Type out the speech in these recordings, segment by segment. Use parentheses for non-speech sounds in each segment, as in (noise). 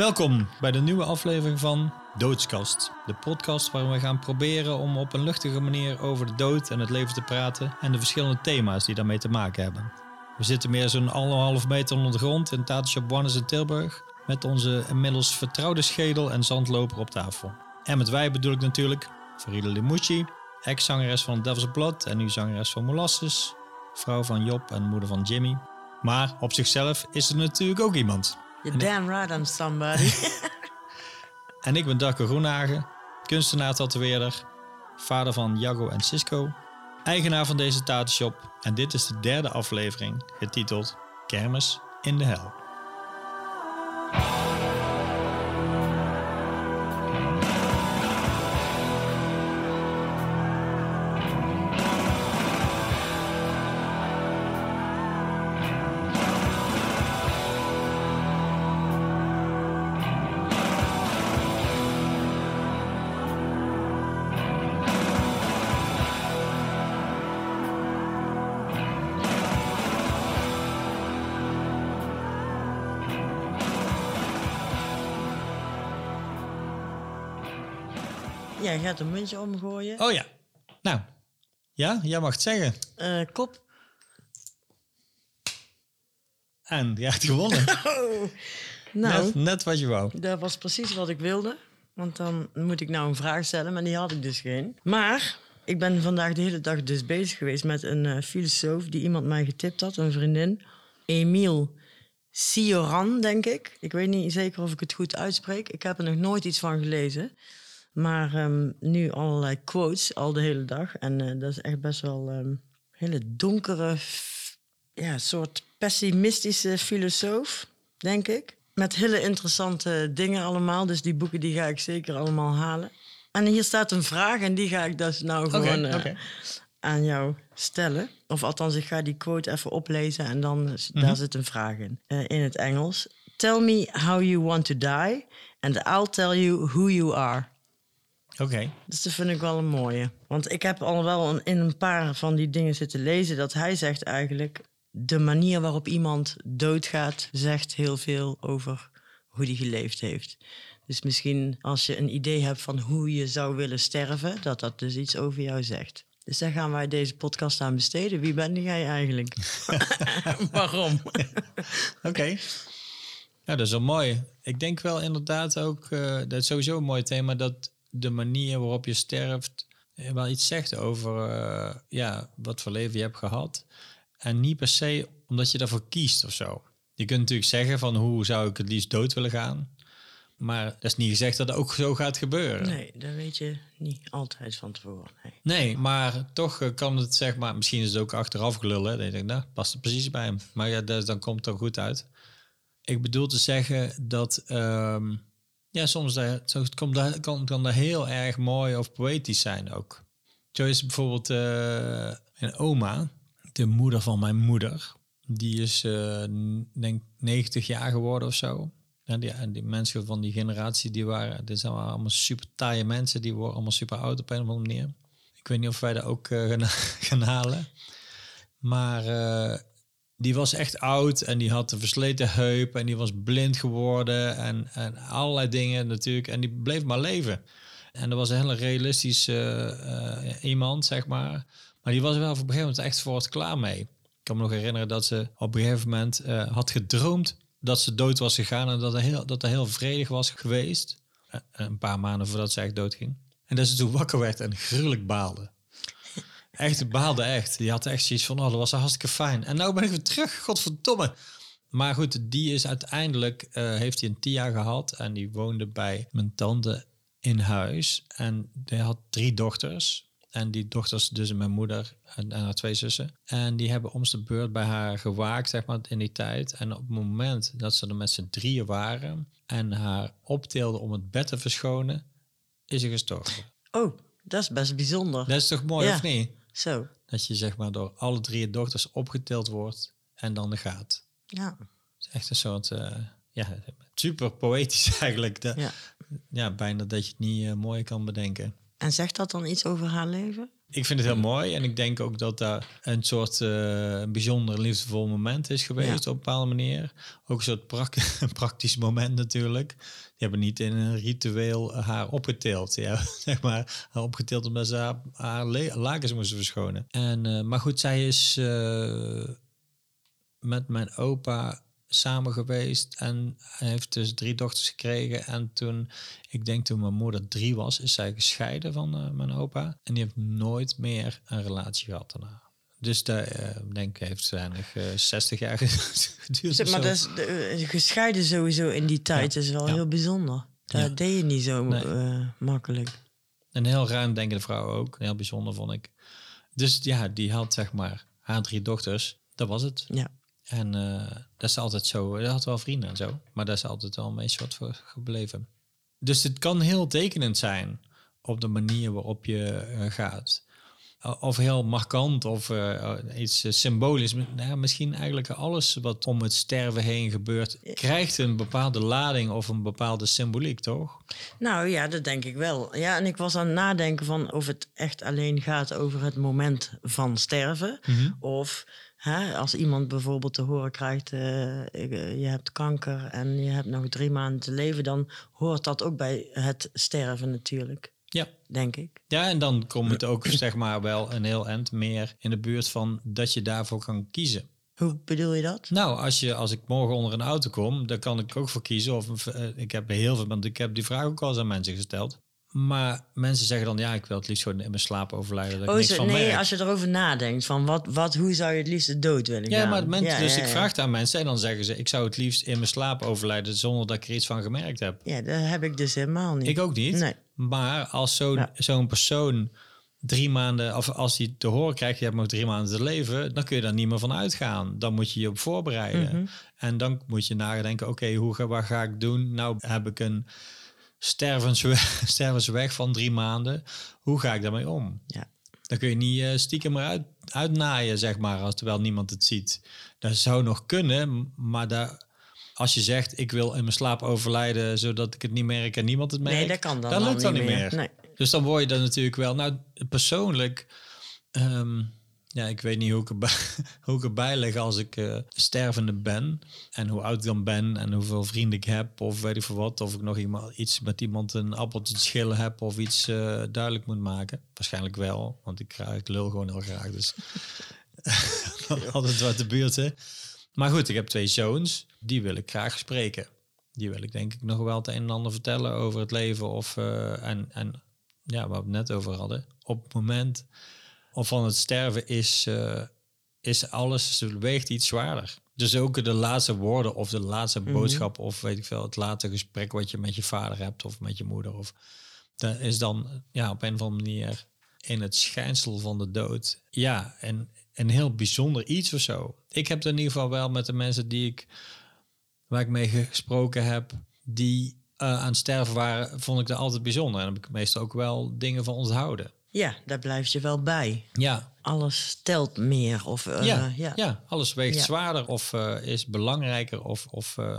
Welkom bij de nieuwe aflevering van Doodskast. De podcast waarin we gaan proberen om op een luchtige manier over de dood en het leven te praten en de verschillende thema's die daarmee te maken hebben. We zitten meer zo'n anderhalf meter onder de grond in Tatenshop Warnes in Tilburg met onze inmiddels vertrouwde schedel en zandloper op tafel. En met wij bedoel ik natuurlijk Farida Limucci, ex-zangeres van Devil's Blood en nu zangeres van Molasses, vrouw van Job en moeder van Jimmy. Maar op zichzelf is er natuurlijk ook iemand. You're damn right I'm somebody. (laughs) (laughs) En ik ben Darko Groenhagen, kunstenaar tatoeëerder, vader van Jago en Cisco, eigenaar van deze tatenshop en dit is de derde aflevering getiteld Kermis in de Hel. Gaat een muntje omgooien. Oh ja, nou, ja, jij mag het zeggen. Eh, kop. En je hebt gewonnen. (laughs) Nou, net, net wat je wou. dat was precies wat ik wilde. Want dan moet ik nou een vraag stellen, maar die had ik dus geen. Maar ik ben vandaag de hele dag dus bezig geweest met een eh, filosoof die iemand mij getipt had, een vriendin. Emile Cioran, denk ik. Ik weet niet zeker of ik het goed uitspreek. Ik heb er nog nooit iets van gelezen. Maar ehm, nu allerlei quotes al de hele dag. En eh, dat is echt best wel een hele donkere, ja, soort pessimistische filosoof, denk ik. Met hele interessante dingen allemaal. Dus die boeken die ga ik zeker allemaal halen. En hier staat een vraag en die ga ik dus nou gewoon eh, aan jou stellen. Of althans, ik ga die quote even oplezen en dan daar zit een vraag in. eh, in het Engels. Tell me how you want to die and I'll tell you who you are. Oké, Dus dat vind ik wel een mooie. Want ik heb al wel een- in een paar van die dingen zitten lezen dat hij zegt eigenlijk de manier waarop iemand doodgaat zegt heel veel over hoe die geleefd heeft. Dus misschien als je een idee hebt van hoe je zou willen sterven, dat dat dus iets over jou zegt. Dus daar gaan wij deze podcast aan besteden. Wie ben jij eigenlijk? (laughs) Waarom? (laughs) oké. Ja, dat is wel mooi. Ik denk wel inderdaad ook, eh, dat is sowieso een mooi thema, dat de manier waarop je sterft eh, wel iets zegt over eh, ja, wat voor leven je hebt gehad. En niet per se omdat je daarvoor kiest of zo. Je kunt natuurlijk zeggen van hoe zou ik het liefst dood willen gaan. Maar dat is niet gezegd dat ook zo gaat gebeuren. Nee, dat weet je niet altijd van tevoren. Nee. Nee, maar toch eh, kan het zeg maar, misschien is het ook achteraf gelullen. Dan denk ik, nou, past het precies bij hem. Maar ja, dat, dan komt het er goed uit. Ik bedoel te zeggen dat, ehm, ja, soms dat, zo komt dat, kan, kan heel erg mooi of poëtisch zijn ook. Zo is bijvoorbeeld eh een oma, de moeder van mijn moeder. Die is, eh, n- denk 90 jaar geworden of zo. Ja, die, en die mensen van die generatie, die waren, dit zijn allemaal super taaie mensen. Die worden allemaal super oud op een of andere manier. Ik weet niet of wij dat ook eh, gaan, (laughs) halen. Maar eh, die was echt oud en die had een versleten heup en die was blind geworden en, en allerlei dingen natuurlijk. En die bleef maar leven. En dat was een hele realistische eh, eh, iemand, zeg maar. Maar die was wel op een gegeven moment echt voor het klaar mee. Ik kan me nog herinneren dat ze op een gegeven moment eh, had gedroomd dat ze dood was gegaan en dat er heel, dat heel vredig was geweest. Een paar maanden voordat ze echt dood ging. En dat ze toen wakker werd en gruwelijk baalde. Echt, baalde echt. Die had echt zoiets van, oh, dat was hartstikke fijn. En nou ben ik weer terug, godverdomme. Maar goed, die is uiteindelijk, eh, heeft hij een TIA gehad. En die woonde bij mijn tante in huis. En die had drie dochters. En die dochters, dus mijn moeder en, en haar twee zussen. En die hebben om de beurt bij haar gewaakt, zeg maar, in die tijd. En op het moment dat ze er met z'n drieën waren... en haar optilden om het bed te verschonen, is ze gestorven. Oh, dat is best bijzonder. Dat is toch mooi, Ja. of niet? Zo, Dat je zeg maar door alle drie dochters opgetild wordt en dan de gaat. ja. Het is echt een soort, eh, ja, super poëtisch (laughs) eigenlijk. De- ja. ja, bijna dat je het niet mooi kan bedenken. En zegt dat dan iets over haar leven? Ik vind het heel mooi en ik denk ook dat daar een soort uh, bijzonder liefdevol moment is geweest op een bepaalde manier. Ook een soort (laughs) praktisch moment natuurlijk. Die hebben niet in een ritueel haar opgeteeld. Ja, (laughs) zeg maar, haar opgeteeld omdat ze haar, haar lakens moesten verschonen. En, uh, maar goed, zij is uh, met mijn opa samen geweest en heeft dus drie dochters gekregen. En toen, ik denk toen mijn moeder drie was, is zij gescheiden van uh, mijn opa. En die heeft nooit meer een relatie gehad daarna. Dus daar uh, denk ik heeft weinig uh, 60 jaar (laughs) geduurd. Zeg, maar dat is de, gescheiden sowieso in die tijd ja. is wel ja. heel bijzonder. Dat ja. deed je niet zo nee. makkelijk. Een heel ruim denkende vrouw ook. Heel bijzonder vond ik. Dus ja, die had zeg maar haar drie dochters. Dat was het. Ja. En uh, dat is altijd zo. Dat had wel vrienden en zo. Maar dat is altijd wel een soort voor gebleven. Dus het kan heel tekenend zijn op de manier waarop je uh, gaat. Of heel markant of uh, iets symbolisch. Nou, misschien eigenlijk alles wat om het sterven heen gebeurt, krijgt een bepaalde lading of een bepaalde symboliek, toch? Nou ja, dat denk ik wel. Ja, en ik was aan het nadenken van of het echt alleen gaat over het moment van sterven. Mm -hmm. Of Hè, als iemand bijvoorbeeld te horen krijgt, uh, je hebt kanker en je hebt nog drie maanden te leven, dan hoort dat ook bij het sterven natuurlijk. Ja. Denk ik. Ja, en dan komt het ook zeg maar wel een heel eind meer in de buurt van dat je daarvoor kan kiezen. Hoe bedoel je dat? Nou, als, je, als ik morgen onder een auto kom, dan kan ik ook voor kiezen. Of uh, ik heb heel veel, want ik heb die vraag ook al eens aan mensen gesteld. Maar mensen zeggen dan, ja, ik wil het liefst gewoon in mijn slaap overlijden. Dat oh, ik niks van nee, merk. als je erover nadenkt, van wat, wat, hoe zou je het liefst dood willen Ja, gaan? maar mensen, ja, dus ja, ik vraag het aan mensen en dan zeggen ze, ik zou het liefst in mijn slaap overlijden zonder dat ik er iets van gemerkt heb. Ja, dat heb ik dus helemaal niet. Ik ook niet. Nee. Maar als zo'n zo'n persoon drie maanden, of als hij te horen krijgt, je hebt nog drie maanden te leven, dan kun je daar niet meer van uitgaan. Dan moet je je op voorbereiden. Mhm. En dan moet je nadenken, oké, hoe ga, wat ga ik doen? Nou heb ik een stervensweg, (laughs) stervensweg van drie maanden. Hoe ga ik daarmee om? Ja. Dan kun je niet eh, stiekem eruit uitnaaien, zeg maar, als terwijl niemand het ziet. Dat zou nog kunnen, maar daar, als je zegt, ik wil in mijn slaap overlijden, zodat ik het niet merk en niemand het merkt, Nee, dat kan dan, dat dan lukt dan niet meer. Nee. Dus dan word je dan natuurlijk wel. Nou, persoonlijk. ehm, ja, ik weet niet hoe ik erbij, (laughs) hoe ik erbij lig als ik eh, stervende ben. En hoe oud ik dan ben en hoeveel vrienden ik heb. Of weet ik veel wat. Of ik nog iemand, iets met iemand een appeltje te schillen heb. Of iets eh, duidelijk moet maken. Waarschijnlijk wel. Want ik, ik lul gewoon heel graag. Dus (laughs) altijd wat de buurt. Hè. Maar goed, ik heb twee zoons. Die wil ik graag spreken. Die wil ik denk ik nog wel het een en ander vertellen over het leven. Of, eh, en, en ja, waar we het net over hadden. Op het moment van het sterven is, eh, is alles, weegt iets zwaarder. Dus ook de laatste woorden of de laatste boodschap of weet ik veel, het laatste gesprek wat je met je vader hebt of met je moeder. Of, dat is dan ja, op een of andere manier in het schijnsel van de dood. Ja, en een heel bijzonder iets of zo. Ik heb het in ieder geval wel met de mensen die ik, waar ik mee gesproken heb, die eh, aan het sterven waren, vond ik dat altijd bijzonder. En heb ik meestal ook wel dingen van onthouden. Ja, daar blijf je wel bij. Ja, Alles telt meer. Of, eh, ja, ja. ja. alles weegt Ja. zwaarder of eh, is belangrijker. Of, of eh,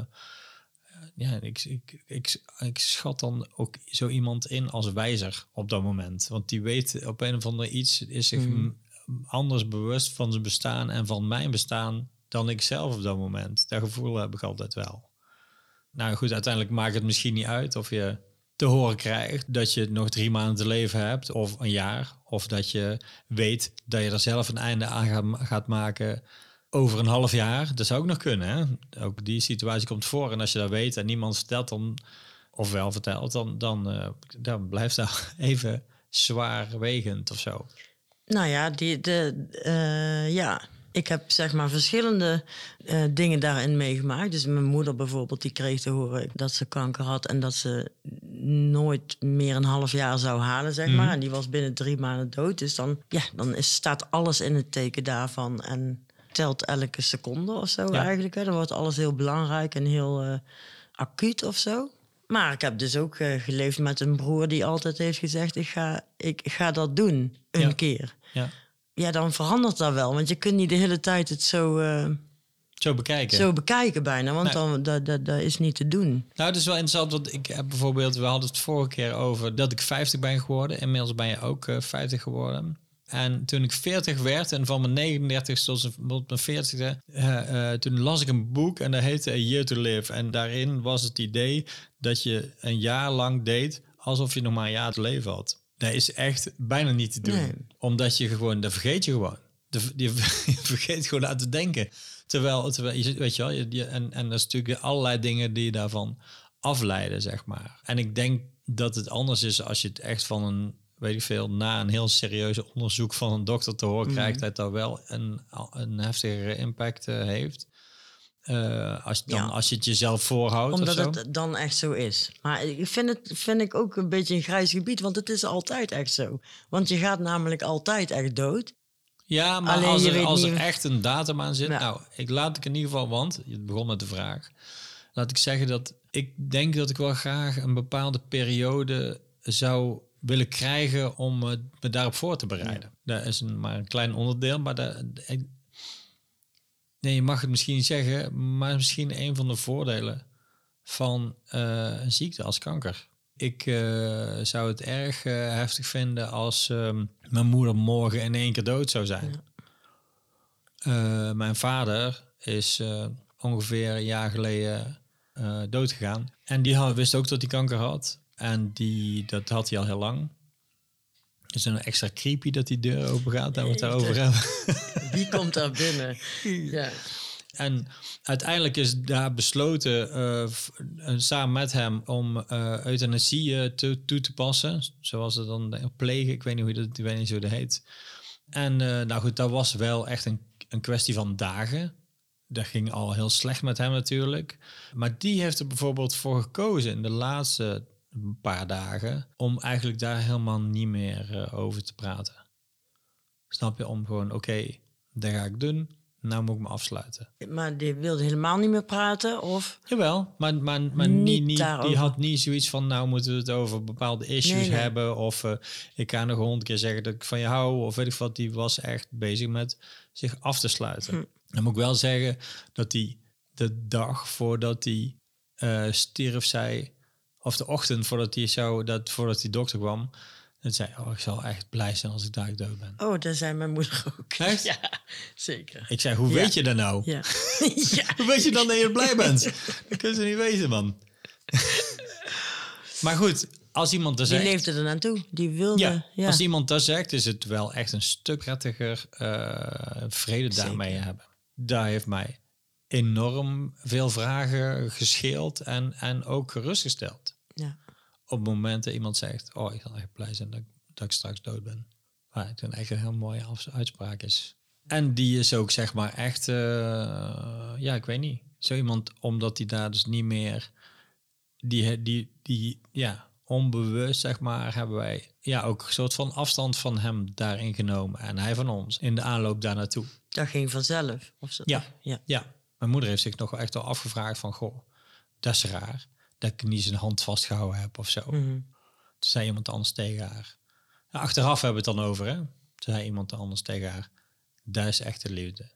ja, ik, ik, ik, ik schat dan ook zo iemand in als wijzer op dat moment. Want die weet op een of andere iets, is zich Mm. m- anders bewust van zijn bestaan en van mijn bestaan dan ik zelf op dat moment. Dat gevoel heb ik altijd wel. Nou goed, uiteindelijk maakt het misschien niet uit of je te horen krijgt dat je nog drie maanden te leven hebt of een jaar. Of dat je weet dat je er zelf een einde aan gaat, maken over een half jaar. Dat zou ook nog kunnen. Hè? Ook die situatie komt voor. En als je dat weet en niemand vertelt dan, of wel vertelt, dan, dan, eh, dan blijft dat (laughs) even zwaarwegend of zo. Nou ja, die, de, eh, ja, ik heb zeg maar verschillende eh, dingen daarin meegemaakt. Dus mijn moeder bijvoorbeeld, die kreeg te horen dat ze kanker had en dat ze nooit meer een half jaar zou halen, zeg maar. En die was binnen drie maanden dood. Dus dan, ja, dan is, staat alles in het teken daarvan en telt elke seconde of zo Ja. eigenlijk. Hè. Dan wordt alles heel belangrijk en heel eh, acuut of zo. Maar ik heb dus ook eh, geleefd met een broer die altijd heeft gezegd: ik ga, ik ga dat doen, een Ja. keer Ja. Ja, dan verandert dat wel. Want je kunt niet de hele tijd het zo, eh, Zo bekijken. zo bekijken bijna. Want dan, dat, dat, dat is niet te doen. Nou, het is wel interessant, want ik heb bijvoorbeeld, we hadden het vorige keer over dat ik 50 ben geworden. Inmiddels ben je ook eh, 50 geworden. En toen ik 40 werd en van mijn 39 tot mijn 40e, uh, uh, toen las ik een boek en dat heette A Year to Live. En daarin was het idee dat je een jaar lang deed alsof je nog maar een jaar te leven had. Dat is echt bijna niet te doen. Nee. Omdat je gewoon, dat vergeet je gewoon. De- (laughs) Je vergeet gewoon aan te denken. Terwijl, terwijl je, weet je wel, je, je- en, en dat is natuurlijk allerlei dingen die je daarvan afleiden, zeg maar. En ik denk dat het anders is als je het echt van een, weet ik veel, na een heel serieuze onderzoek van een dokter te horen krijgt, dat dat wel een, een heftigere impact eh, heeft. Eh, als, dan, Ja. als je het jezelf voorhoudt Omdat het dan echt zo is. Maar ik vind het vind ik ook een beetje een grijs gebied, want het is altijd echt zo. Want je gaat namelijk altijd echt dood. Ja, maar Alleen als, er, als er echt een datum aan zit. Ja. Nou, ik laat ik in ieder geval, want je begon met de vraag. Laat ik zeggen dat ik denk dat ik wel graag een bepaalde periode zou willen krijgen om me daarop voor te bereiden. Dat is een, maar een klein onderdeel, maar dat, ik- nee, je mag het misschien niet zeggen, maar misschien een van de voordelen van eh, een ziekte als kanker. Ik eh, zou het erg eh, heftig vinden als ehm, mijn moeder morgen in één keer dood zou zijn. Mijn vader is ongeveer een jaar geleden dood gegaan. En die had, wist ook dat hij kanker had. En die, dat had hij al heel lang. Het is een extra creepy dat die deur open gaat, dat we het daarover hebben. (laughs) Wie komt daar binnen? (laughs) Ja. En uiteindelijk is daar besloten, eh, eh, samen met hem, om eh euthanasie te, toe te passen. Zoals het dan plegen, ik weet niet hoe dat, ik weet niet hoe dat heet. En nou goed, dat was wel echt een, een kwestie van dagen. Dat ging al heel slecht met hem natuurlijk. Maar die heeft er bijvoorbeeld voor gekozen in de laatste paar dagen... om eigenlijk daar helemaal niet meer eh, over te praten. Snap je? Om gewoon, oké, dat ga ik doen. Nou moet ik me afsluiten. Maar die wilde helemaal niet meer praten? Of Jawel, maar, maar, maar Niet niet, die had niet zoiets van... nou moeten we het over bepaalde issues Nee, nee. hebben... of eh, ik ga nog honderd keer zeggen dat ik van je hou... of weet ik wat, die was echt bezig met zich af te sluiten. Hm. Dan moet ik wel zeggen dat hij de dag voordat hij eh stierf zei... of de ochtend voordat hij zou, dat, voordat die dokter kwam... dat zei, oh, ik zal echt blij zijn als ik daar dood ben. Oh, dat zei mijn moeder ook. Echt? (laughs) Ja, zeker. Ik zei, hoe Ja. weet je dat nou? Ja. (laughs) ja. Hoe weet je dan dat je blij bent? (laughs) Dat kun je niet weten, man. maar goed, als iemand dat Die zegt... leefde er naartoe. Die wilde. Ja, Ja. als iemand dat zegt, is het wel echt een stuk prettiger eh, vrede Zeker. daarmee hebben. Daar heeft mij enorm veel vragen gescheeld en, en ook gerustgesteld. ja. Op het moment dat iemand zegt, oh, ik zal echt blij zijn dat, ik- dat ik straks dood ben. Waar het een echt een heel mooie uitspraak is. En die is ook zeg maar echt, eh, ja, ik weet niet. Zo iemand, omdat hij daar dus niet meer, die, die, die, ja, onbewust zeg maar, hebben wij ja, ook een soort van afstand van hem daarin genomen. En hij van ons in de aanloop daar naartoe. Dat ging vanzelf. Of zo. Ja. ja. Ja, mijn moeder heeft zich nog wel echt wel afgevraagd van, goh, dat is raar. Dat ik niet zijn hand vastgehouden heb of zo. Mhm. Toen zei iemand anders tegen haar. Achteraf hebben we het dan over, hè? Toen zei iemand anders tegen haar. Dat is echte liefde.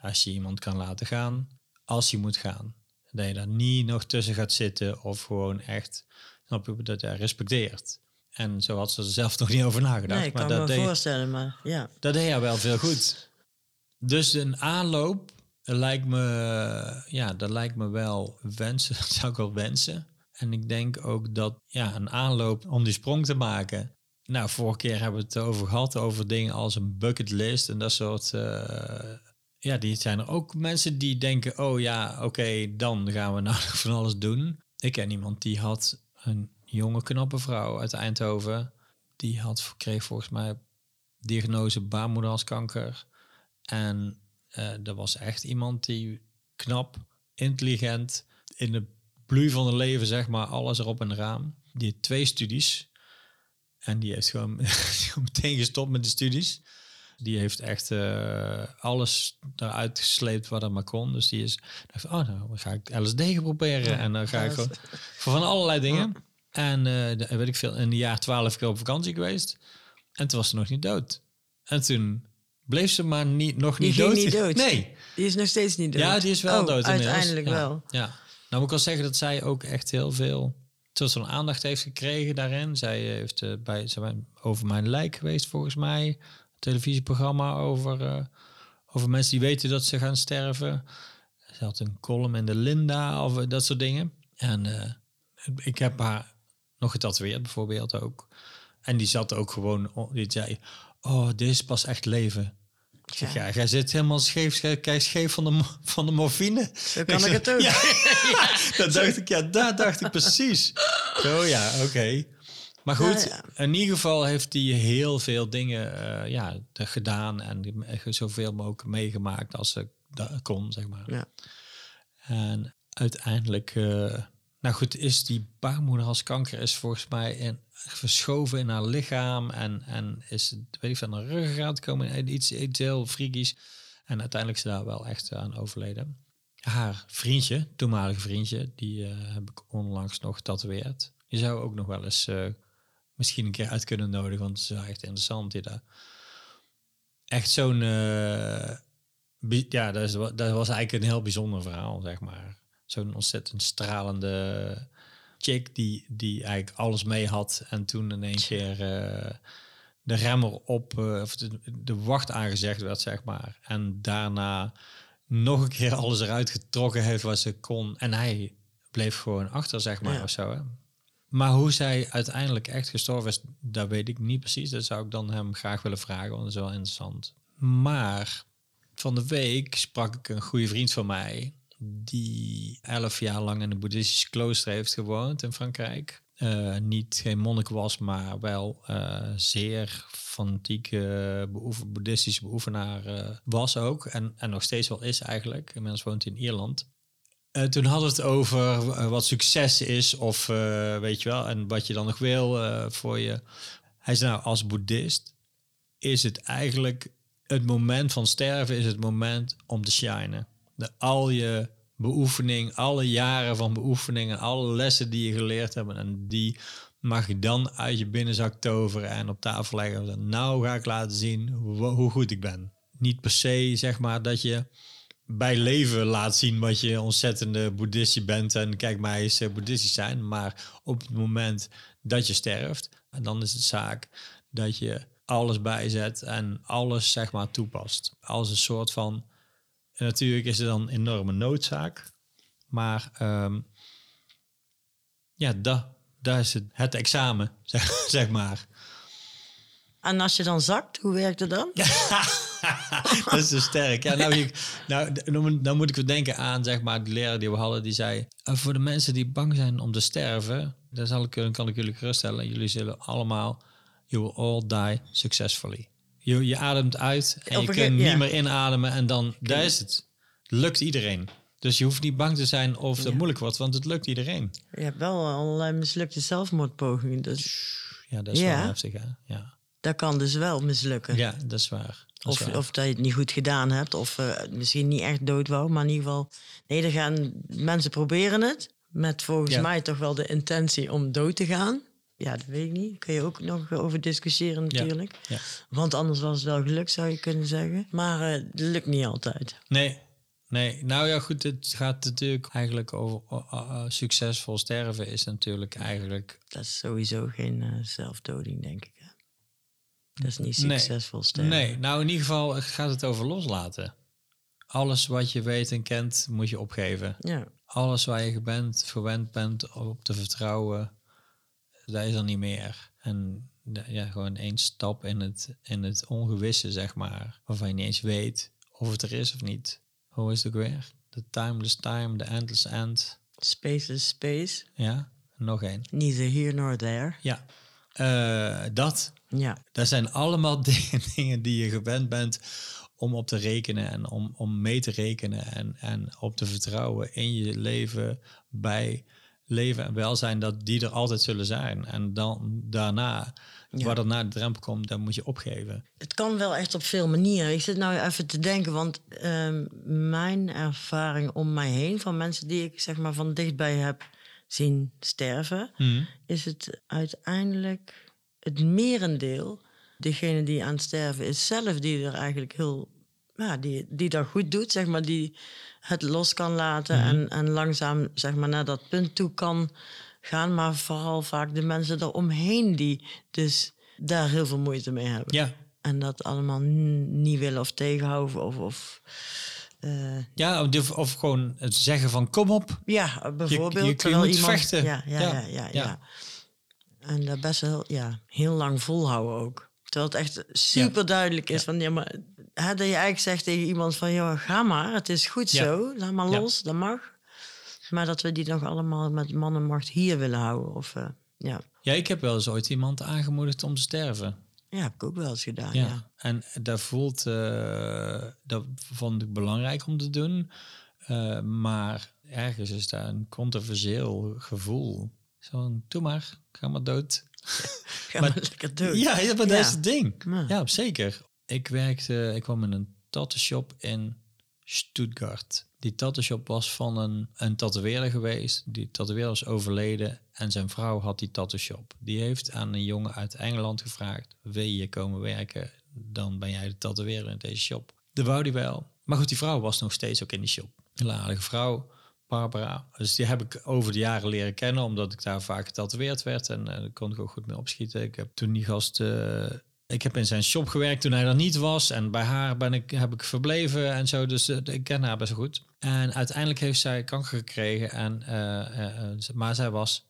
Als je iemand kan laten gaan, als je moet gaan. Dat je daar niet nog tussen gaat zitten of gewoon echt, snap je, dat je respecteert. En zo had ze er zelf nog niet over nagedacht. Nee, ik maar kan me dat deed, voorstellen, maar ja. dat deed haar wel veel goed. Dus een aanloop lijkt me, ja, dat lijkt me wel wensen. (laughs) Dat zou ik wel wensen. En ik denk ook dat ja, een aanloop om die sprong te maken. Nou, vorige keer hebben we het over gehad, over dingen als een bucketlist en dat soort. eh, ja, die zijn er ook mensen die denken: oh ja, oké, dan gaan we nou (laughs) van alles doen. Ik ken iemand die had een jonge, knappe vrouw uit Eindhoven. Die had, kreeg volgens mij diagnose baarmoederhalskanker. En eh dat was echt iemand die knap, intelligent, in de bloei van het leven, zeg maar, alles erop en eraan. Die heeft twee studies. En die heeft gewoon, (laughs) meteen gestopt met de studies. Die heeft echt eh, alles eruit gesleept wat er maar kon. Dus die is, dacht, oh, nou dan ga ik LSD gaan proberen. en dan ga ik gewoon voor van allerlei dingen. En de- weet ik veel, in een jaar twaalf keer op vakantie geweest. En toen was ze nog niet dood. En toen bleef ze maar niet, nog niet dood. niet dood. Nee. Die is nog steeds niet dood. Ja, die is wel Oh, dood inmiddels. Uiteindelijk Ja. wel. Ja. Nou moet ik wel zeggen dat zij ook echt heel veel soort van aandacht heeft gekregen daarin. Zij heeft eh, bij, ze zijn over mijn lijk geweest volgens mij. televisieprogramma over, eh, over mensen die weten dat ze gaan sterven. Ze had een column in de Linda of dat soort dingen. En eh, ik heb haar nog getatoeëerd bijvoorbeeld ook. En die zat ook gewoon, die zei, oh, dit is pas echt leven. Ik zeg, ja, jij zit helemaal scheef, kijk scheef van de, van de morfine. Zo kan ik het ook. Ja, (laughs) dat dacht ik, ja, daar dacht ik precies. Zo ja, oké. Maar goed, Ja, in ieder geval heeft hij heel veel dingen eh, ja, gedaan en zoveel mogelijk meegemaakt als ze kon, zeg maar. Ja. En uiteindelijk, eh, nou goed, is die baarmoederhalskanker is volgens mij in, verschoven in haar lichaam en, en is, weet ik veel, naar ruggengraat gekomen, en iets, iets heel freakies. En uiteindelijk is ze daar wel echt aan overleden. Haar vriendje, toenmalige vriendje, die eh, heb ik onlangs nog getatoeëerd. Die zou ook nog wel eens eh, misschien een keer uit kunnen nodigen, want het is echt interessant. Die daar echt zo'n... eh, ja, dat was eigenlijk een heel bijzonder verhaal, zeg maar. Zo'n ontzettend stralende chick die, die eigenlijk alles mee had en toen in één keer eh, de remmer op, eh, of de, de wacht aangezegd werd, zeg maar. En daarna nog een keer (laughs) alles eruit getrokken heeft wat ze kon. En hij bleef gewoon achter, zeg maar, Ja. of zo. Hè? Maar hoe zij uiteindelijk echt gestorven is, dat weet ik niet precies. Dat zou ik dan hem graag willen vragen, want dat is wel interessant. Maar van de week sprak ik een goede vriend van mij... die elf jaar lang in een boeddhistisch klooster heeft gewoond in Frankrijk. Eh, niet geen monnik was, maar wel eh, zeer fanatieke beoefen, boeddhistische beoefenaar eh, was ook. En, en nog steeds wel is eigenlijk. Inmiddels woont hij in Ierland. Toen hadden we het over wat succes is of weet je wel, en wat je dan nog wil voor je. Hij zei nou, als boeddhist is het eigenlijk het moment van sterven is het moment om te shinen. De, al je beoefening, alle jaren van beoefening en alle lessen die je geleerd hebt en die mag je dan uit je binnenzak toveren en op tafel leggen. Nou ga ik laten zien hoe, goed ik ben. Niet per se zeg maar dat je bij leven laat zien wat je ontzettende boeddhistisch bent en kijk mij eens eh, boeddhistisch zijn. Maar op het moment dat je sterft, en dan is het zaak dat je alles bijzet en alles zeg maar toepast. Als een soort van, en natuurlijk is het dan een enorme noodzaak, maar ehm, ja, dat, dat is het, het examen, (laughs) zeg, zeg maar. En als je dan zakt, hoe werkt het dan? (laughs) dat is zo sterk. Ja, nou, je, nou, dan moet- ik weer denken aan zeg maar, de leraar die we hadden. Die zei, "Eh, voor de mensen die bang zijn om te sterven... daar zal ik, kan ik jullie geruststellen. Jullie zullen allemaal... You will all die successfully. Je, je ademt uit en Op je kunt niet meer inademen. En dan, daar is het. Lukt iedereen. Dus je hoeft niet bang te zijn of het moeilijk wordt. Want het lukt iedereen. Je hebt wel allerlei mislukte zelfmoordpogingen. Dus Ja, dat is Ja. wel heftig, hè? Ja. dat kan dus wel mislukken. ja, dat is waar. Dat is Of, waar. of dat je het niet goed gedaan hebt. Of eh, misschien niet echt dood wou. Maar in ieder geval... Nee, er gaan, mensen proberen het. Met volgens Ja. mij toch wel de intentie om dood te gaan. Ja, dat weet ik niet. Kun je ook nog over discussiëren natuurlijk. Ja. Want anders was het wel gelukt, zou je kunnen zeggen. Maar eh, het lukt niet altijd. Nee, nee. Nou ja, goed, het gaat natuurlijk eigenlijk over uh, succesvol sterven is natuurlijk eigenlijk... Dat is sowieso geen eh, zelfdoding, denk ik. hè. Dat is niet Nee. succesvol sterven. Nee, nou in ieder geval gaat het over loslaten. Alles wat je weet en kent, moet je opgeven. Ja, Alles waar je bent, verwend bent op te vertrouwen, dat is er niet meer. En ja, gewoon één stap in het, in het ongewisse, zeg maar. Waarvan je niet eens weet of het er is of niet. Hoe is het ook weer? The timeless time, the endless end. space is space. Ja, nog één. Neither here nor there. Ja, Eh, dat. Ja, Dat zijn allemaal (laughs) dingen, dingen die je gewend bent om op te rekenen en om, om mee te rekenen en, en op te vertrouwen in je leven, bij leven en welzijn, dat die er altijd zullen zijn. En dan daarna, Ja. wat er na de drempel komt, dan moet je opgeven. het kan wel echt op veel manieren. Ik zit nou even te denken, want ehm, mijn ervaring om mij heen... van mensen die ik zeg maar van dichtbij heb zien sterven... is het uiteindelijk het merendeel... degene die aan het sterven is zelf, die er eigenlijk heel... Ja, die, die dat goed doet, zeg maar, die het los kan laten... en, en langzaam zeg maar, naar dat punt toe kan gaan. Maar vooral vaak de mensen eromheen die dus daar heel veel moeite mee hebben. Ja, En dat allemaal niet willen of tegenhouden. Of, of eh, Ja, of, of gewoon het zeggen van kom op. ja, bijvoorbeeld. je terwijl moet iemand, vechten. Ja, ja, Ja, ja, ja, ja, ja. En dat best wel ja, heel lang volhouden ook. Terwijl het echt super duidelijk is van ja, maar hè, dat je eigenlijk zegt tegen iemand van joh, ga maar, het is goed Ja. zo, laat maar Ja. los, dat mag. Maar dat we die nog allemaal met mannenmacht hier willen houden. Of, eh, ja. Ja, ik heb wel eens ooit iemand aangemoedigd om te sterven. ja, heb ik ook wel eens gedaan. Ja. Ja. En dat voelt, eh, dat vond ik belangrijk om te doen. Eh, maar ergens is daar een controversieel gevoel. Zo, doe maar, ga maar dood. (laughs) Ga Maar- maar lekker dood. Ja, ja dat Ja. is het ding. Ja. Ja, zeker. Ik werkte, ik kwam in een tattoo shop in Stuttgart. Die tattoo shop was van een, een tatoeëerder geweest. Die tatoeëerder was overleden en zijn vrouw had die tattoo shop. Die heeft aan een jongen uit Engeland gevraagd, wil je komen werken? Dan ben jij de tatoeëerder in deze shop. Dat wou die wel. Maar goed, die vrouw was nog steeds ook in die shop. Een aardige vrouw, Barbara. Dus die heb ik over de jaren leren kennen, omdat ik daar vaak getatoeëerd werd. En eh, daar kon ik ook goed mee opschieten. Ik heb toen die gast... eh, ik heb in zijn shop gewerkt toen hij er niet was. En bij haar ben ik, heb ik verbleven en zo. Dus eh, ik ken haar best goed. En uiteindelijk heeft zij kanker gekregen. En, eh, eh, maar zij was...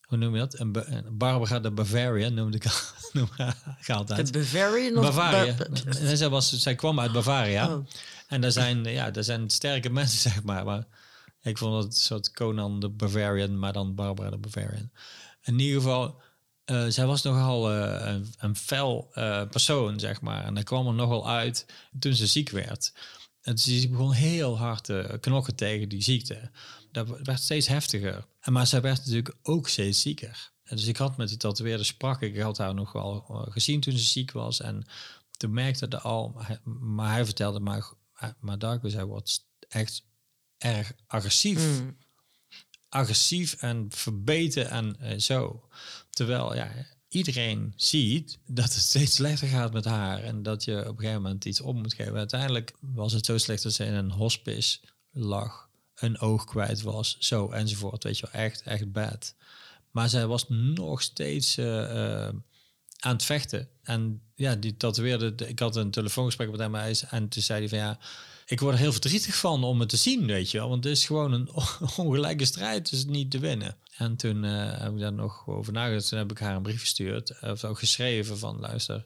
Hoe noem je dat? Een, Ba- een Barbara de Bavaria noemde ik, (laughs) noem haar altijd. De Bavarian Bavaria. Ba- Ba- Nee, zij, was, zij kwam uit Bavaria. Oh. En daar zijn, ja, daar zijn sterke (laughs) mensen, zeg maar. Maar ik vond het een soort Conan de Bavarian, maar dan Barbara de Bavarian. In ieder geval, eh, zij was nogal eh, een, een fel eh, persoon, zeg maar. En daar kwam er nogal uit toen ze ziek werd. En ze begon heel hard te knokken tegen die ziekte. Dat werd steeds heftiger. En maar zij werd natuurlijk ook steeds zieker. En dus ik had met die tatoeëerder sprak ik. Had haar nog wel gezien toen ze ziek was. En toen merkte de al, maar hij, hij vertelde maar, maar Darko, zij wordt echt erg agressief. Mm. Agressief en verbeten en zo. Terwijl ja, iedereen ziet dat het steeds slechter gaat met haar. En dat je op een gegeven moment iets op moet geven. Uiteindelijk was het zo slecht dat ze in een hospice lag. Een oog kwijt was. Zo enzovoort. Weet je wel, echt, echt bad. Maar zij was nog steeds eh, eh, aan het vechten. En ja, die tatoeëerde... Ik had een telefoongesprek met hem en toen zei hij van ja... Ik word er heel verdrietig van om het te zien, weet je wel. Want het is gewoon een (laughs) ongelijke strijd, dus niet te winnen. En toen eh, heb ik daar nog over nagedacht. Toen heb ik haar een brief gestuurd, of ook geschreven van... Luister,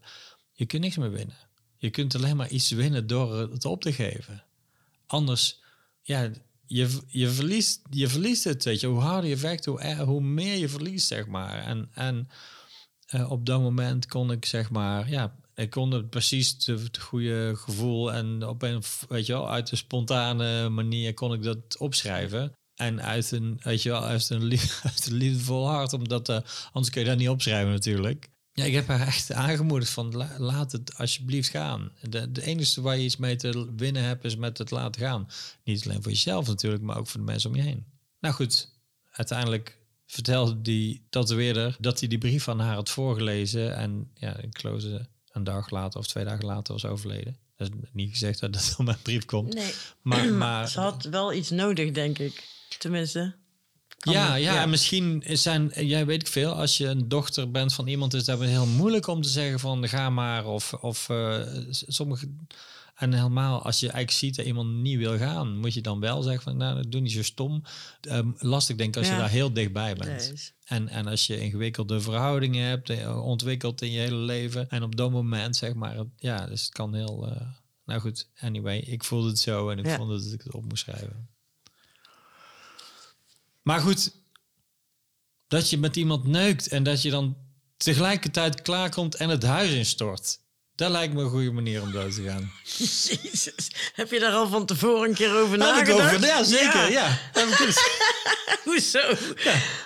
je kunt niks meer winnen. Je kunt alleen maar iets winnen door het op te geven. Anders, ja, je, je, verliest, je verliest het, weet je. Hoe harder je vecht, hoe, hoe meer je verliest, zeg maar. En, en eh, op dat moment kon ik, zeg maar, ja, ik kon het precies het, goede gevoel en op een, weet je wel, uit een spontane manier kon ik dat opschrijven. En uit een, weet je wel, uit een, (laughs) uit een liefdevol hart, omdat eh, anders kun je dat niet opschrijven natuurlijk. Ja, ik heb haar echt aangemoedigd van la- laat het alsjeblieft gaan. De, de enige waar je iets mee te winnen hebt is met het laten gaan. Niet alleen voor jezelf natuurlijk, maar ook voor de mensen om je heen. Nou goed, uiteindelijk vertelde die tatoeëerder dat hij die brief aan haar had voorgelezen. En ja, ik ze een dag later of twee dagen later was overleden. Dat is niet gezegd dat dat op mijn brief komt. Nee. Maar, (clears throat) maar Ze had wel iets nodig, denk ik. Tenminste. Ja, ja, ja. en misschien zijn, jij weet ik veel, als je een dochter bent van iemand, is dat heel moeilijk om te zeggen van ga maar. Of, of eh, sommige. En helemaal als je eigenlijk ziet dat iemand niet wil gaan, moet je dan wel zeggen van nou, doe niet zo stom. Ehm, lastig denk ik als je daar heel dichtbij bent. En, en als je ingewikkelde verhoudingen hebt, eh, ontwikkeld in je hele leven. En op dat moment, zeg maar, ja, dus het kan heel. eh, nou goed, anyway, ik voelde het zo en ik Ja. vond dat ik het op moest schrijven. Maar goed, dat je met iemand neukt en dat je dan tegelijkertijd klaarkomt en het huis instort. Dat lijkt me een goede manier om dood te gaan. Jezus. Heb je daar al van tevoren een keer over ik nagedacht? over, ja, zeker. Ja. Goed. (laughs) Hoezo?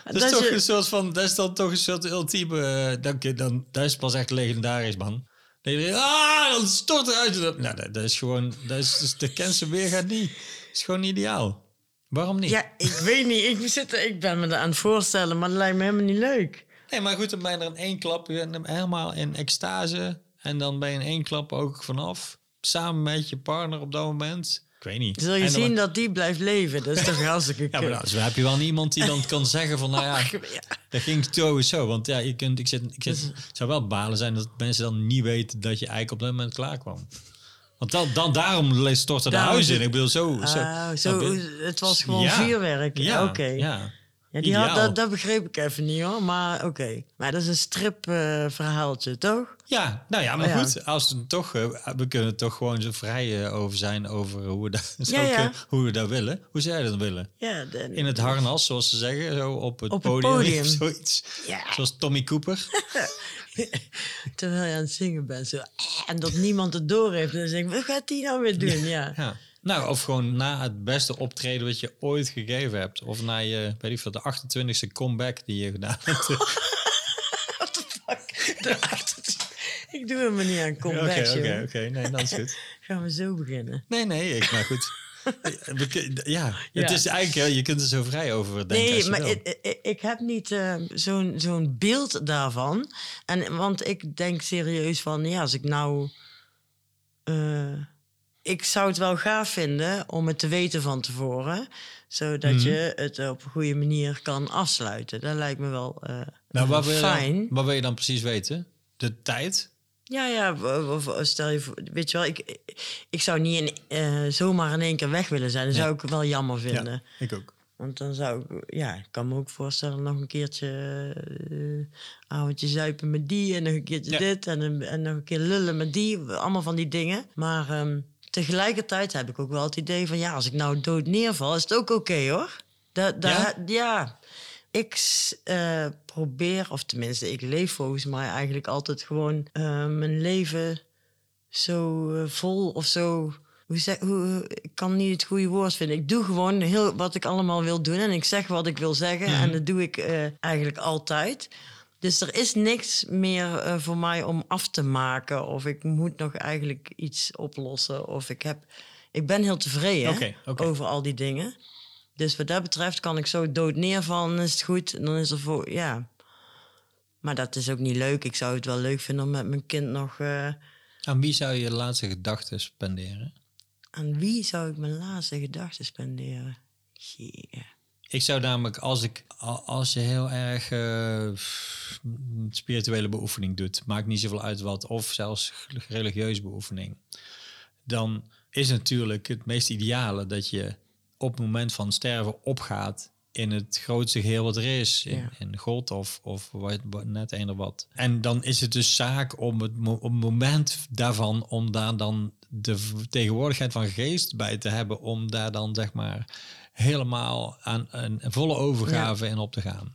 Dat is toch je- een soort van, dat is dan toch een soort ultieme, eh, dan, dan, dat is pas echt legendarisch, man. Je denkt, ah, dan stort eruit. Nou, dat, dat is gewoon, dat is, dus de cancel weer gaat niet. Dat is gewoon ideaal. Waarom niet? Ja, ik weet niet. Ik, zit, er- ik ben me dat aan het voorstellen, maar dat lijkt me helemaal niet leuk. Nee, maar goed, dan ben je er in één klap helemaal in extase. En dan ben je in één klap ook vanaf. samen met je partner op dat moment. Ik weet niet. Zul je En dan- zien dat die blijft leven. Dat is toch (laughs) hartstikke Ja, maar dan, zo heb je wel iemand die dan kan zeggen van, nou ja, (laughs) Ja. dat ging sowieso. Want ja, je kunt, ik zit, ik zit, Dus- het zou wel balen zijn dat mensen dan niet weten dat je eigenlijk op dat moment klaar kwam. Want dan, dan daarom stortte de huis in. Ik bedoel, zo... zo, Ah, zo, het was gewoon Ja. vuurwerk. Ja, Oké. ja. Ja, die had, dat, dat begreep ik even niet hoor. Maar oké. Maar dat is een stripverhaaltje, verhaaltje, toch? Ja, nou ja, maar Oh goed, als we toch, eh, we kunnen er toch gewoon zo vrij eh, over zijn over hoe we, dat, (laughs) Ja, hoe we dat willen. Hoe zou jij dat willen? Ja, de- In het harnas, zoals ze zeggen, zo op het Op het podium, (laughs) of zoiets. Zoals Tommy Cooper. (laughs) terwijl je aan het zingen bent. Zo, eh, en dat niemand het door heeft. Dan denk ik, wat gaat die nou weer doen? Ja. Nou, of gewoon na het beste optreden wat je ooit gegeven hebt. Of na je, weet ik veel, de 28e comeback die je gedaan hebt. Oké, (laughs) What the fuck? De achter- ik doe hem niet aan oké, comebacks, oké. joh. Nee, dat is goed. (laughs) Gaan we zo beginnen? Nee, nee, ik, maar goed. (laughs) We kun- Ja, het Ja. is eigenlijk, je kunt er zo vrij over denken Nee, maar wil. ik, ik, ik heb niet eh, zo'n zo'n beeld daarvan. En, want ik denk serieus van, ja, als ik nou... eh, ik zou het wel gaaf vinden om het te weten van tevoren. Zodat Mhm. je het op een goede manier kan afsluiten. Dat lijkt me wel eh, Nou, wat wil, je fijn. dan, wat wil je dan precies weten? De tijd? Ja, ja, stel je voor, weet je wel, ik, ik zou niet in, eh, zomaar in één keer weg willen zijn. Dat zou ik wel jammer vinden. ik ook. Want dan zou ik, ja, ik kan me ook voorstellen nog een keertje avondje zuipen met die en nog een keertje Ja. dit en, en nog een keer lullen met die. Allemaal van die dingen. Maar ehm, tegelijkertijd heb ik ook wel het idee van, ja, als ik nou dood neerval, is het ook oké hoor. Dat, Ja? ja? ik eh, probeer, of tenminste, ik leef volgens mij eigenlijk altijd gewoon eh, mijn leven zo eh, vol of zo. Hoe zeg, hoe, ik kan niet het goede woord vinden. Ik doe gewoon heel wat ik allemaal wil doen en ik zeg wat ik wil zeggen en dat doe ik eigenlijk altijd. Dus er is niks meer eh, voor mij om af te maken of ik moet nog eigenlijk iets oplossen of ik heb. Ik ben heel tevreden over al die dingen. Dus wat dat betreft kan ik zo dood neervallen, is het goed. En dan is er voor, ja. Maar dat is ook niet leuk. Ik zou het wel leuk vinden om met mijn kind nog... eh, Aan wie zou je je laatste gedachten spenderen? aan wie zou ik mijn laatste gedachten spenderen? Yeah. Ik zou namelijk, als, ik, als je heel erg f- spirituele beoefening doet, maakt niet zoveel uit wat, of zelfs religieuze beoefening, dan is natuurlijk het meest ideale dat je op het moment van sterven opgaat in het grootste geheel wat er is. In, Ja. in God of, of wat, net eender wat. En dan is het dus zaak om het, mo- op het moment daarvan, om daar dan de vertegenwoordigheid van geest bij te hebben, om daar dan zeg maar helemaal aan een, een volle overgave in op te gaan.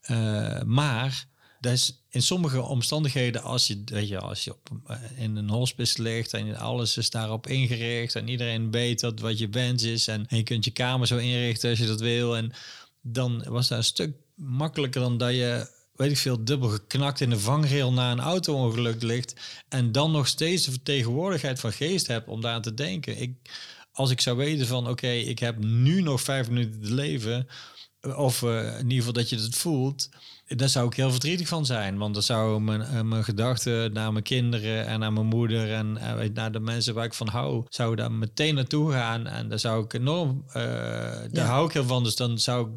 Eh, maar is in sommige omstandigheden, als je, weet je, als je op, eh, in een hospice ligt en alles is daarop ingericht en iedereen weet dat wat je wens is en, je kunt je kamer zo inrichten als je dat wil. En dan was dat een stuk makkelijker dan dat je, weet ik veel, dubbel geknakt in de vangrail na een auto-ongeluk ligt en dan nog steeds de vertegenwoordigheid van geest hebt om daar aan te denken. Ik, als ik zou weten van, oké, ik heb nu nog vijf minuten te leven, of eh, in ieder geval dat je het voelt, daar zou ik heel verdrietig van zijn. Want dan zou mijn, eh, mijn gedachten naar mijn kinderen en naar mijn moeder en eh, naar de mensen waar ik van hou, zou daar meteen naartoe gaan. En daar zou ik enorm, eh, daar Ja. hou ik heel van. Dus dan zou ik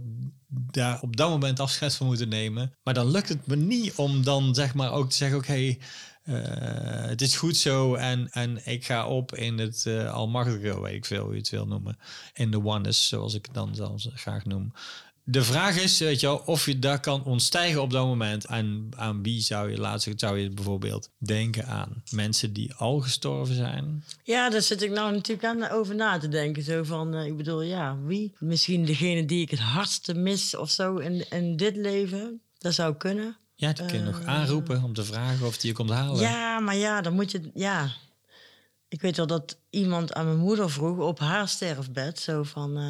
daar op dat moment afscheid van moeten nemen. Maar dan lukt het me niet om dan zeg maar ook te zeggen, oké, het is goed zo en, en ik ga op in het eh, almachtige, weet ik veel hoe je het wil noemen. In de oneness, zoals ik het dan zelfs graag noem. De vraag is, weet je wel, of je daar kan ontstijgen op dat moment. En aan wie zou je laatst, zou je bijvoorbeeld denken aan mensen die al gestorven zijn? Ja, daar zit ik nou natuurlijk aan over na te denken. Zo van, eh, ik bedoel, ja, wie? Misschien degene die ik het hardste mis of zo in, in dit leven. Dat zou kunnen. Ja, dan kun je nog aanroepen om te vragen of die je komt halen. Eh. Ja, maar ja, dan moet je... Ja. Ik weet wel dat iemand aan mijn moeder vroeg op haar sterfbed. Zo van, eh,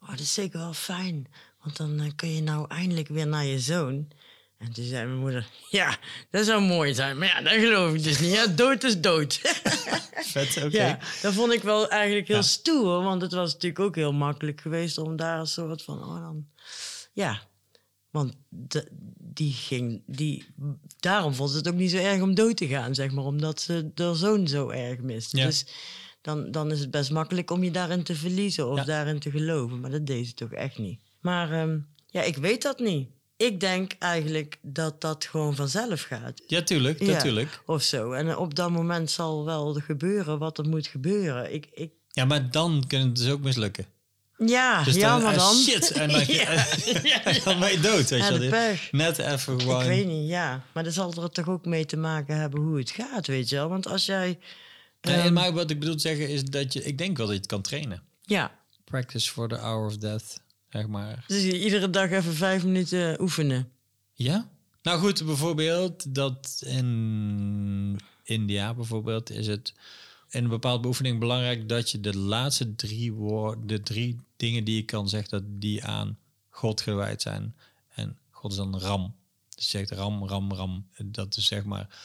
oh, dat is zeker wel fijn. Want dan eh, kun je nou eindelijk weer naar je zoon. En toen zei mijn moeder, ja, dat zou mooi zijn. Maar ja, dat geloof ik dus niet. Ja, dood is dood. (laughs) Vet, oké. Ja, dat vond ik wel eigenlijk heel Ja. stoer. Want het was natuurlijk ook heel makkelijk geweest om daar een soort van... Oh dan, ja. Want de- die ging, die, daarom vond ze het ook niet zo erg om dood te gaan, zeg maar. Omdat ze haar zoon zo erg miste. Ja. Dus dan, dan is het best makkelijk om je daarin te verliezen of daarin te geloven. Maar dat deed ze toch echt niet. Maar ehm, ja, ik weet dat niet. Ik denk eigenlijk dat dat gewoon vanzelf gaat. Ja, tuurlijk, Ja. natuurlijk. Of zo. En op dat moment zal wel gebeuren wat er moet gebeuren. Ik, ik, Ja, maar dan kan het dus ook mislukken. ja, Dus ja, dan, maar eh, dan... shit, en dan, (laughs) Ja. (laughs) dan ben je dood, weet Ja, je de wel. Net even gewoon... Ik weet niet, ja. Maar dat zal er toch ook mee te maken hebben hoe het gaat, weet je wel. Want als jij... Nee, ehm, maar wat ik bedoel te zeggen is dat je... Ik denk wel dat je het kan trainen. Ja, Practice for the hour of death, zeg maar. dus je iedere dag even vijf minuten oefenen. Ja? Nou goed, bijvoorbeeld dat in India bijvoorbeeld is het in een bepaalde beoefening belangrijk dat je de laatste drie woorden, de drie dingen die je kan zeggen, dat die aan God gewijd zijn. En God is dan ram. Dus je zegt ram, ram, ram. Dat is zeg maar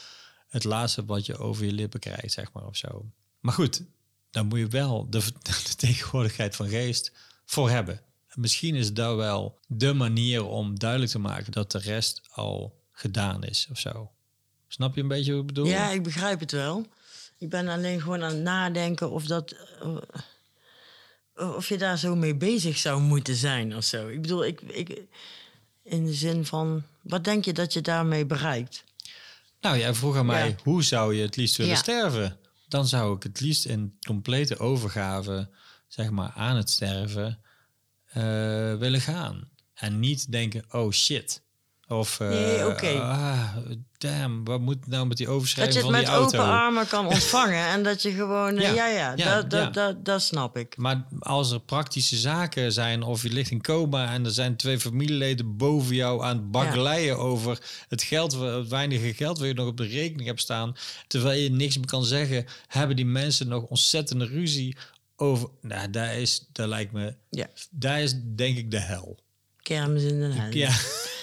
het laatste wat je over je lippen krijgt, zeg maar, of zo. Maar goed, dan moet je wel de, (laughs) de tegenwoordigheid van geest voor hebben. Misschien is dat wel de manier om duidelijk te maken dat de rest al gedaan is of zo. Snap je een beetje wat ik bedoel? Ja, ik begrijp het wel. Ik ben alleen gewoon aan het nadenken of dat... eh, of je daar zo mee bezig zou moeten zijn of zo. Ik bedoel, ik, ik, in de zin van... Wat denk je dat je daarmee bereikt? Nou, jij vroeg aan mij, Ja. hoe zou je het liefst willen Ja. sterven? Dan zou ik het liefst in complete overgave, zeg maar, aan het sterven eh, willen gaan. En niet denken, oh shit. Of, eh, Nee, oké. ah, damn, wat moet nou met die Dat overschrijving je het van die met auto? open armen kan (laughs) ontvangen en dat je gewoon... eh, Ja, Ja, ja, ja, dat, dat, ja. Dat, dat snap ik. Maar als er praktische zaken zijn, of je ligt in coma en er zijn twee familieleden boven jou aan het bakkeleien over het geld, het weinige geld wat je nog op de rekening hebt staan, terwijl je niks meer kan zeggen, hebben die mensen nog ontzettende ruzie over. Nou, daar is, dat lijkt me, Ja, daar is denk ik de hel. kermis in den hel. Ja.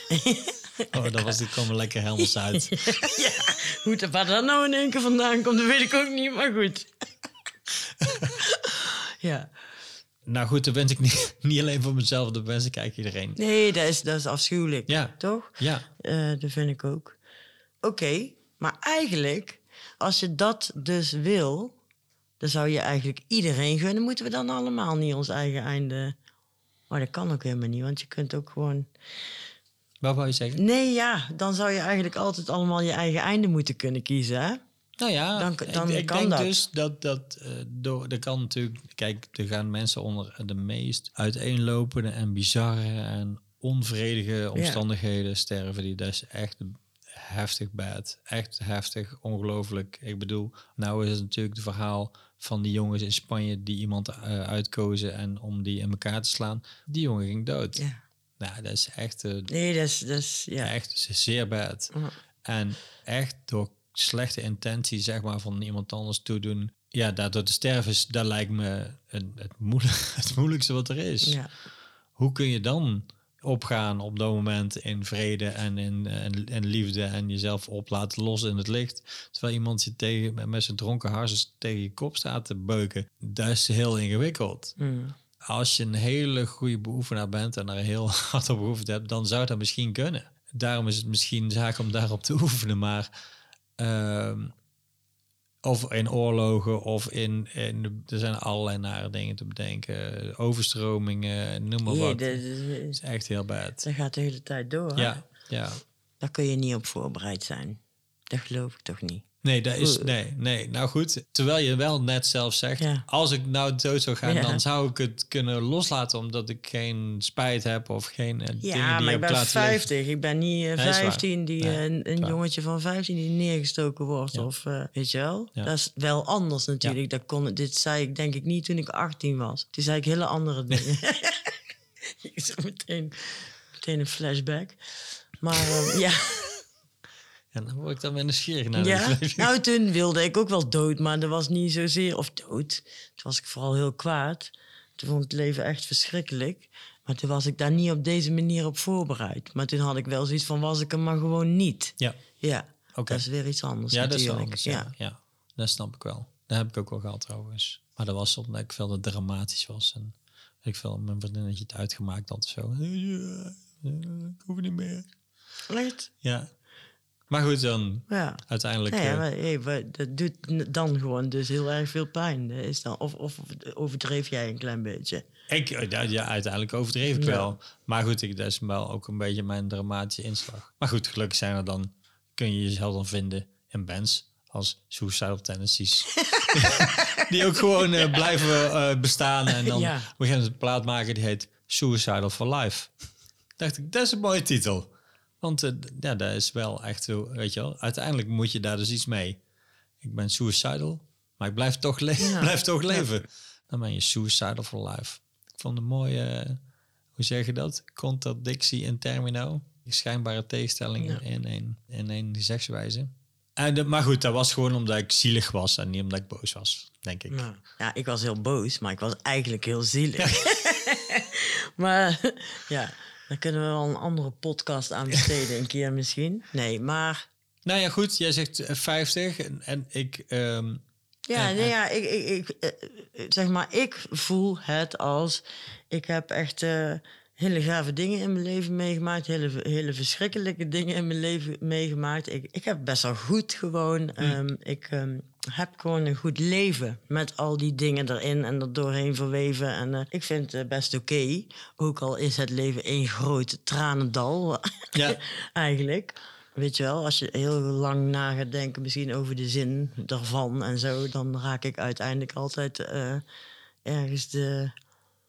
(laughs) Oh, dat was die kwam er lekker helmels uit. (laughs) ja, hoe dat, waar dat nou in één keer vandaan komt, dat weet ik ook niet, maar goed. (laughs) ja, Nou goed, dat wens ik niet, niet alleen voor mezelf, dat wens ik eigenlijk iedereen. nee, dat is, dat is afschuwelijk, Ja. toch? Ja, Eh, dat vind ik ook. Oké, maar eigenlijk, als je dat dus wil, dan zou je eigenlijk iedereen gunnen. Moeten we dan allemaal niet ons eigen einde... Maar dat kan ook helemaal niet, want je kunt ook gewoon... wat wou je zeggen? Nee, ja, dan zou je eigenlijk altijd allemaal je eigen einde moeten kunnen kiezen, hè? Nou ja, Dan- ik- dan ik, kan denk dat. dus dat dat eh, door, er kan natuurlijk, kijk, er gaan mensen onder de meest uiteenlopende en bizarre en onvredige omstandigheden sterven. Die dat is echt heftig bad, echt heftig, ongelooflijk. Ik bedoel, nou is het natuurlijk het verhaal van die jongens in Spanje die iemand eh, uitkozen en om die in elkaar te slaan. Die jongen ging dood. Ja. Nou, dat is echt, Nee, dat is... Dat is ja. echt zeer bad. En echt door slechte intentie, zeg maar, van iemand anders toedoen. Ja, daardoor te sterven is, dat lijkt me een, het, moeilijk, (laughs) het moeilijkste wat er is. Ja. Hoe kun je dan opgaan op dat moment in vrede en in en, en liefde en jezelf op laten los in het licht. Terwijl iemand je tegen, met- zijn dronken harses tegen je kop staat te beuken. Dat is heel ingewikkeld. Mm. Als je een hele goede beoefenaar bent en er heel (laughs) hard op beoefend hebt, dan zou dat misschien kunnen. Daarom is het misschien zaak om daarop te (laughs) oefenen. Maar ehm, of in oorlogen of in, in. Er zijn allerlei nare dingen te bedenken. Overstromingen, noem maar Nee, wat. dat, is- echt heel bad. dat gaat de hele tijd door. hè? Ja, ja. Daar kun je niet op voorbereid zijn. Dat geloof ik toch niet. Nee, dat is. Nee, nee. Nou goed. Terwijl je wel net zelf zegt. Ja. Als ik nou dood zou gaan, Ja. dan zou ik het kunnen loslaten. Omdat ik geen spijt heb of geen eh, dingen die Ja, maar ik ben laten liggen. 50. Ik ben niet eh, Nee, is waar. 15 die Nee, eh, een, is een jongetje van 15 die neergestoken wordt. Ja. Of eh, weet je wel? Ja. Dat is wel anders natuurlijk. Dat kon, dit zei ik denk ik niet toen ik 18 was. Toen zei ik hele andere dingen. (laughs) ik zag meteen, meteen een flashback. Maar ehm, (laughs) ja. En dan word ik dan met een scheer naar Ja, nou toen wilde ik ook wel dood, maar dat was niet zozeer, of dood. Toen was ik vooral heel kwaad. Toen vond ik het leven echt verschrikkelijk. Maar toen was ik daar niet op deze manier op voorbereid. Maar toen had ik wel zoiets van, was ik er maar gewoon niet. Ja, Ja, dat is weer iets anders Ja, dat is natuurlijk. anders. Ja. ja, dat snap ik wel. Dat heb ik ook wel gehad trouwens. Maar dat was omdat ik veel te dramatisch was. En ik veel mijn vriendinnetje het uitgemaakt had zo. Ja, ik hoef niet meer. Echt? Ja. Maar goed, dan Ja. uiteindelijk... Nee, eh, maar, hey, we- dat doet dan gewoon dus heel erg veel pijn. Is dan, of, of overdreef jij een klein beetje? Ik, eh, ja, uiteindelijk overdreef ik Ja. wel. Maar goed, ik, dat is wel ook een beetje mijn dramatische inslag. Maar goed, gelukkig zijn er dan, kun je jezelf dan vinden in bands als Suicidal Tendencies. (laughs) die ook gewoon eh, blijven eh, bestaan. En dan Ja. gegeven moment een plaat maken die heet Suicidal for Life. dacht ik, dat is een mooie titel. Want eh, ja, dat is wel echt zo, weet je wel. Uiteindelijk moet je daar dus iets mee. Ik ben suicidal, maar ik blijf toch, le Ja. (laughs) blijf toch leven. Dan ben je suicidal for life. Ik vond een mooie, eh, hoe zeg je dat? Contradictie in termino. Schijnbare tegenstellingen Ja. in één in één gezegdswijze. En, de- maar goed, dat was gewoon omdat ik zielig was en niet omdat ik boos was, denk ik. Ja, ik was heel boos, maar ik was eigenlijk heel zielig. (laughs) maar ja, daar kunnen we wel een andere podcast aan besteden, een keer misschien. Nee, maar Nou ja, goed, jij zegt eh, 50 en, en ik... ehm, ja, En- nee, ja ik, ik, ik, eh, eh, zeg maar, ik voel het als ik heb echt eh, hele gave dingen in mijn leven meegemaakt, hele, hele verschrikkelijke dingen in mijn leven meegemaakt. Ik, ik heb best wel goed gewoon, ehm, ik ehm, heb gewoon een goed leven met al die dingen erin en er doorheen verweven. En eh, ik vind het best oké, ook al is het leven één groot tranendal, Ja. (laughs) eigenlijk. Weet je wel, als je heel lang na gaat denken, misschien over de zin daarvan en zo, dan raak ik uiteindelijk altijd eh, ergens de.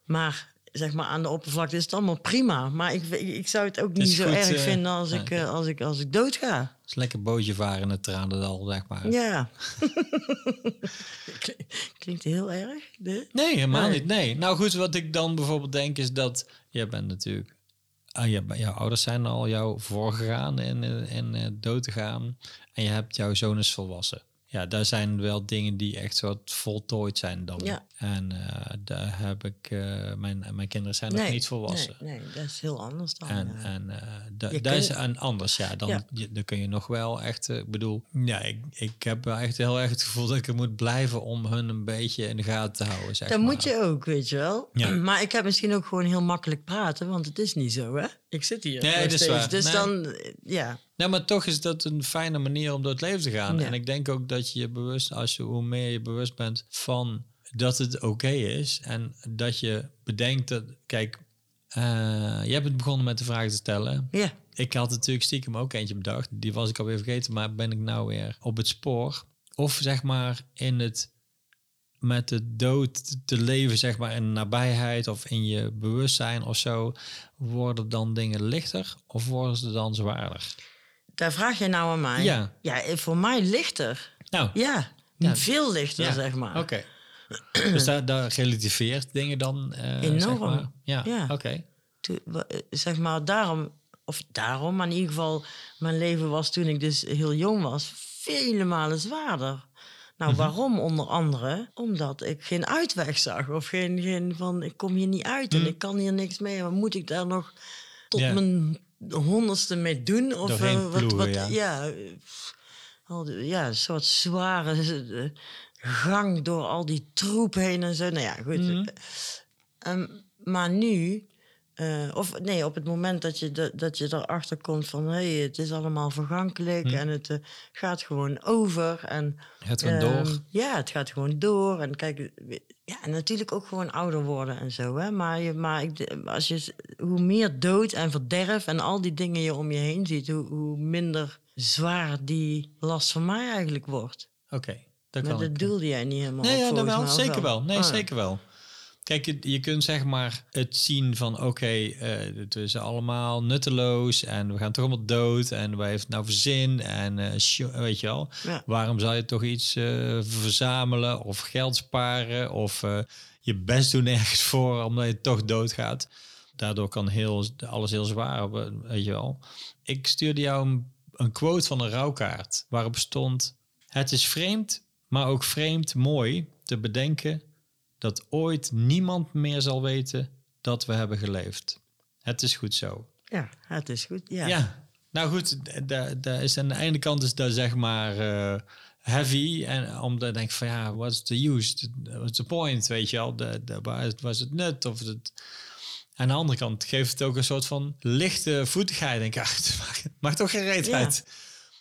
Maar zeg maar, aan de oppervlakte is het allemaal prima. Maar ik, ik, ik zou het ook niet zo goed, erg eh, vinden als, ik, eh, als, ik, als ik dood ga. Het is lekker bootje varen in het tranendal, zeg maar. Ja. (laughs) Klink- Klinkt heel erg. De? Nee, helemaal Nee. niet. Nee. Nou goed, wat ik dan bijvoorbeeld denk is dat... Jij bent natuurlijk... Ah, je, jouw ouders zijn al jou voorgegaan in, eh, in eh, dood te gaan. En je hebt jouw zoon is volwassen. Ja, daar zijn wel dingen die echt wat voltooid zijn dan. Ja. En eh, daar heb ik... eh, mijn, mijn kinderen zijn nog niet volwassen. Nee, nee, dat is heel anders dan. En, eh, en dat is een anders, ja. Dan, Ja. je- dan kun je nog wel echt, ik bedoel, ja, ik, ik heb wel echt heel erg het gevoel dat ik er moet blijven om hun een beetje in de gaten te houden. Zeg Dat maar. moet je ook, weet je wel. Ja. (clears throat) Maar ik heb misschien ook gewoon heel makkelijk praten, want het is niet zo, hè? Ik zit hier. Nee, dat is waar. Dus Nee. dan, ja. Nee, maar toch is dat een fijne manier om door het leven te gaan. Ja. En ik denk ook dat je je bewust, als je hoe meer je bewust bent van dat het oké is en dat je bedenkt dat, kijk, je hebt het begonnen met de vraag te stellen. Ja, Ik had natuurlijk stiekem ook eentje bedacht. Die was ik alweer vergeten, maar ben ik nou weer op het spoor. Of zeg maar in het met de dood te leven, zeg maar in nabijheid of in je bewustzijn of zo, worden dan dingen lichter of worden ze dan zwaarder? daar vraag je nou aan mij. Ja. Ja, voor mij lichter. Nou, Ja, Ja. veel lichter, ja. zeg maar. Oké. Dus (clears throat) daar, daar relativeert dingen dan eh, Enorm. Zeg maar. Ja, Ja. oké. Eh, zeg maar, daarom, of daarom, maar in ieder geval, mijn leven was toen ik dus heel jong was, vele malen zwaarder. Nou, Mhm. waarom onder andere? Omdat ik geen uitweg zag. Of geen, geen van, ik kom hier niet uit en ik kan hier niks mee. Maar moet ik daar nog tot Mhm. Mijn honderdste mee doen? Of Doorheen eh, wat, ploegen, wat, ja. ja. al ja, een soort zware gang door al die troep heen en zo. Nou ja, goed. Mhm. Ehm, maar nu, eh, of nee, op het moment dat je, dat, dat je erachter komt van hé, hey, het is allemaal vergankelijk Mhm. en het eh, gaat gewoon over. En, Het gaat ehm, door. Ja, het gaat gewoon door. En kijk, ja, en natuurlijk ook gewoon ouder worden en zo. Hè? Maar, je, maar ik, als je, hoe meer dood en verderf en al die dingen je om je heen ziet, hoe, hoe minder zwaar die last van mij eigenlijk wordt. Oké, dat Maar kan dat ik. doelde jij niet helemaal Nee, op, ja, dat wel. Zeker wel. Nee, Ah. zeker wel. Kijk, je, je kunt zeg maar het zien van oké, eh, het is allemaal nutteloos en we gaan toch allemaal dood en wij heeft het nou voor zin en eh, weet je wel. Ja. Waarom zou je toch iets eh, verzamelen of geld sparen of je best doen ergens (laughs) voor omdat je toch doodgaat? Daardoor kan heel, alles heel zwaar, worden, weet je wel. Ik stuurde jou een, een quote van een rouwkaart waarop stond: Het is vreemd, maar ook vreemd mooi te bedenken dat ooit niemand meer zal weten dat we hebben geleefd. Het is goed zo. Ja, het is goed. Ja. Ja, nou goed, daar daar is aan de ene kant is dat zeg maar eh, heavy. En omdat ik denk van ja, what's the use? What's the point? Weet je wel, de, de, waar is- was het nut? Of het, Aan de andere kant geeft het ook een soort van lichte voetigheid. Denk ik, (laughs) het maakt, maakt toch geen reet Ja.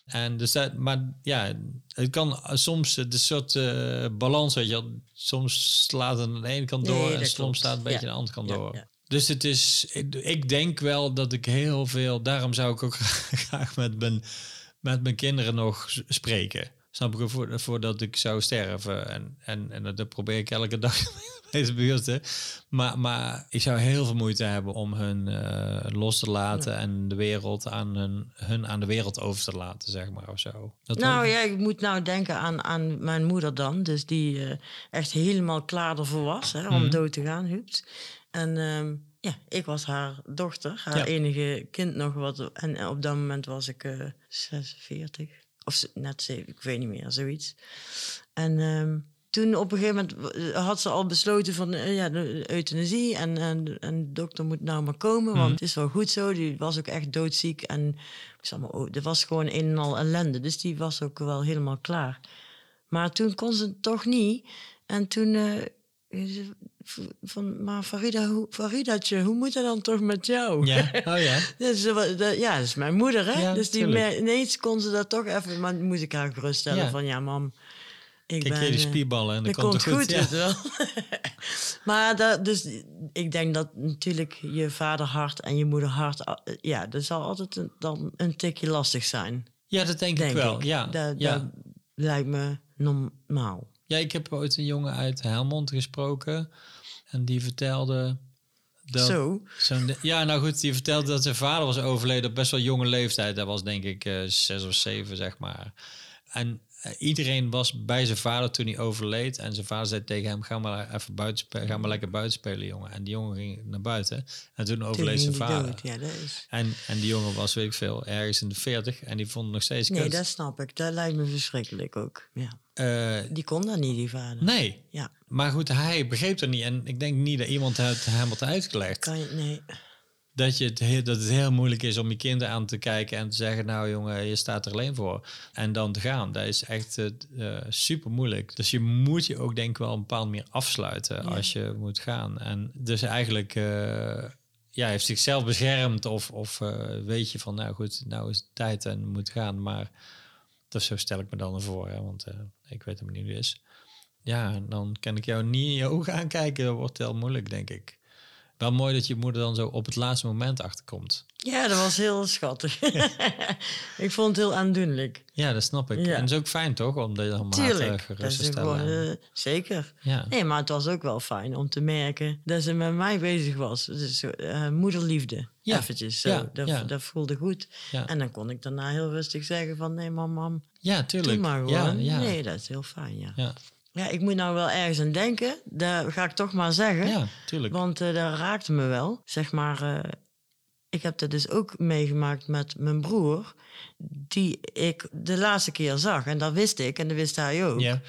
En dus dat, maar ja, het kan soms de soort eh, balans, weet je. Soms slaat het aan de ene kant Nee, door en soms klopt. staat het een beetje Ja. aan de andere kant Ja, door. ja. Dus het is, ik, ik denk wel dat ik heel veel, daarom zou ik ook (laughs) graag met mijn, met mijn kinderen nog spreken. Snap ik, voor, voordat ik zou sterven. En, en, en dat probeer ik elke (laughs) dag mee te buurten. Maar, maar ik zou heel veel moeite hebben om hun eh, los te laten en de wereld aan hun, hun aan de wereld over te laten, zeg maar, of zo. Dat Nou ja, ik moet nou denken aan, aan mijn moeder dan. Dus die eh, echt helemaal klaar ervoor was hè, om Mhm. dood te gaan, Huubs. En ehm, ja, ik was haar dochter, haar Ja. enige kind nog. Wat, en op dat moment was ik eh 46. Of net zeven, ik weet niet meer, zoiets. En ehm, toen op een gegeven moment w- had ze al besloten van eh, ja, de euthanasie. En, en, en de dokter moet nou maar komen, want het is wel goed zo. Die was ook echt doodziek. En ik zeg maar, oh, er was gewoon een en al ellende. Dus die was ook wel helemaal klaar. Maar toen kon ze het toch niet. En toen... eh, v- van, maar Farida, hoe, Faridatje, hoe moet het dan toch met jou? Ja, (laughs) oh ja. Dus, dat- ja, dat is mijn moeder, hè? Ja, dus die ineens kon ze dat toch even... Maar moest ik haar geruststellen Ja. van... Ja, mam, ik Kijk ben... je die eh, spierballen en dan dat komt goed. goed, ja. (laughs) maar dat, dus ik denk dat natuurlijk je vaderhart en je moederhart... eh, Ja, dat zal altijd een, dan een tikje lastig zijn, ja, dat denk, denk ik wel. ik. Ja, Dat, ja. dat lijkt me normaal. Ja, ik heb ooit een jongen uit Helmond gesproken. En die vertelde dat... Zo. ja, nou goed, die vertelde dat zijn vader was overleden op best wel jonge leeftijd. Dat was denk ik eh, zes of zeven, zeg maar. En iedereen was bij zijn vader toen hij overleed. En zijn vader zei tegen hem, ga maar even buiten ga maar lekker buiten spelen, jongen. En die jongen ging naar buiten. En toen Toen overleed zijn vader. dood. Ja, dat is... En, en die jongen was, weet ik veel, ergens in de veertig. En die vond het nog steeds Nee, kut. dat snap ik. Dat lijkt me verschrikkelijk ook. Ja. Eh, Die kon dat niet, die vader. nee, Ja, Maar goed, hij begreep het niet. En ik denk niet dat iemand het hem had uitgelegd. kan je... Nee. Dat, je het, heel- dat het heel moeilijk is om je kinderen aan te kijken en te zeggen... nou jongen, je staat er alleen voor. En dan te gaan. Dat is echt eh, super moeilijk. Dus je moet je ook denk ik wel een bepaalde manier afsluiten Ja. als je moet gaan. En dus eigenlijk... eh, ja, heeft zichzelf beschermd of, of eh, weet je van... nou goed, nou is het tijd en moet gaan. Maar dat zo stel ik me dan voor. Hè, want eh, ik weet hem niet hoe het is. Ja, dan kan ik jou niet in je ogen aankijken. Dat wordt heel moeilijk, denk ik. Wel mooi dat je moeder dan zo op het laatste moment achterkomt. Ja, dat was heel schattig. (laughs) ik vond het heel aandoenlijk. Ja, dat snap ik. Ja. En dat is ook fijn toch? Om dat allemaal te Tuurlijk. Dat gerust te stellen. gewoon, eh, zeker. ja. Nee, maar het was ook wel fijn om te merken dat ze met mij bezig was. Dus eh, moederliefde. Ja. Eventjes zo. Ja, Dat, dat voelde goed. Ja. En dan kon ik daarna heel rustig zeggen van... Nee, mam, mam, ja, tuurlijk. doe maar ja, gewoon. ja. Nee, dat is heel fijn, ja. Ja. Ik moet nou wel ergens aan denken. Dat ga ik toch maar zeggen. ja, tuurlijk. Want eh, dat raakte me wel. Zeg maar, eh, ik heb dat dus ook meegemaakt met mijn broer. Die ik de laatste keer zag. En dat wist ik en dat wist hij ook. Ja.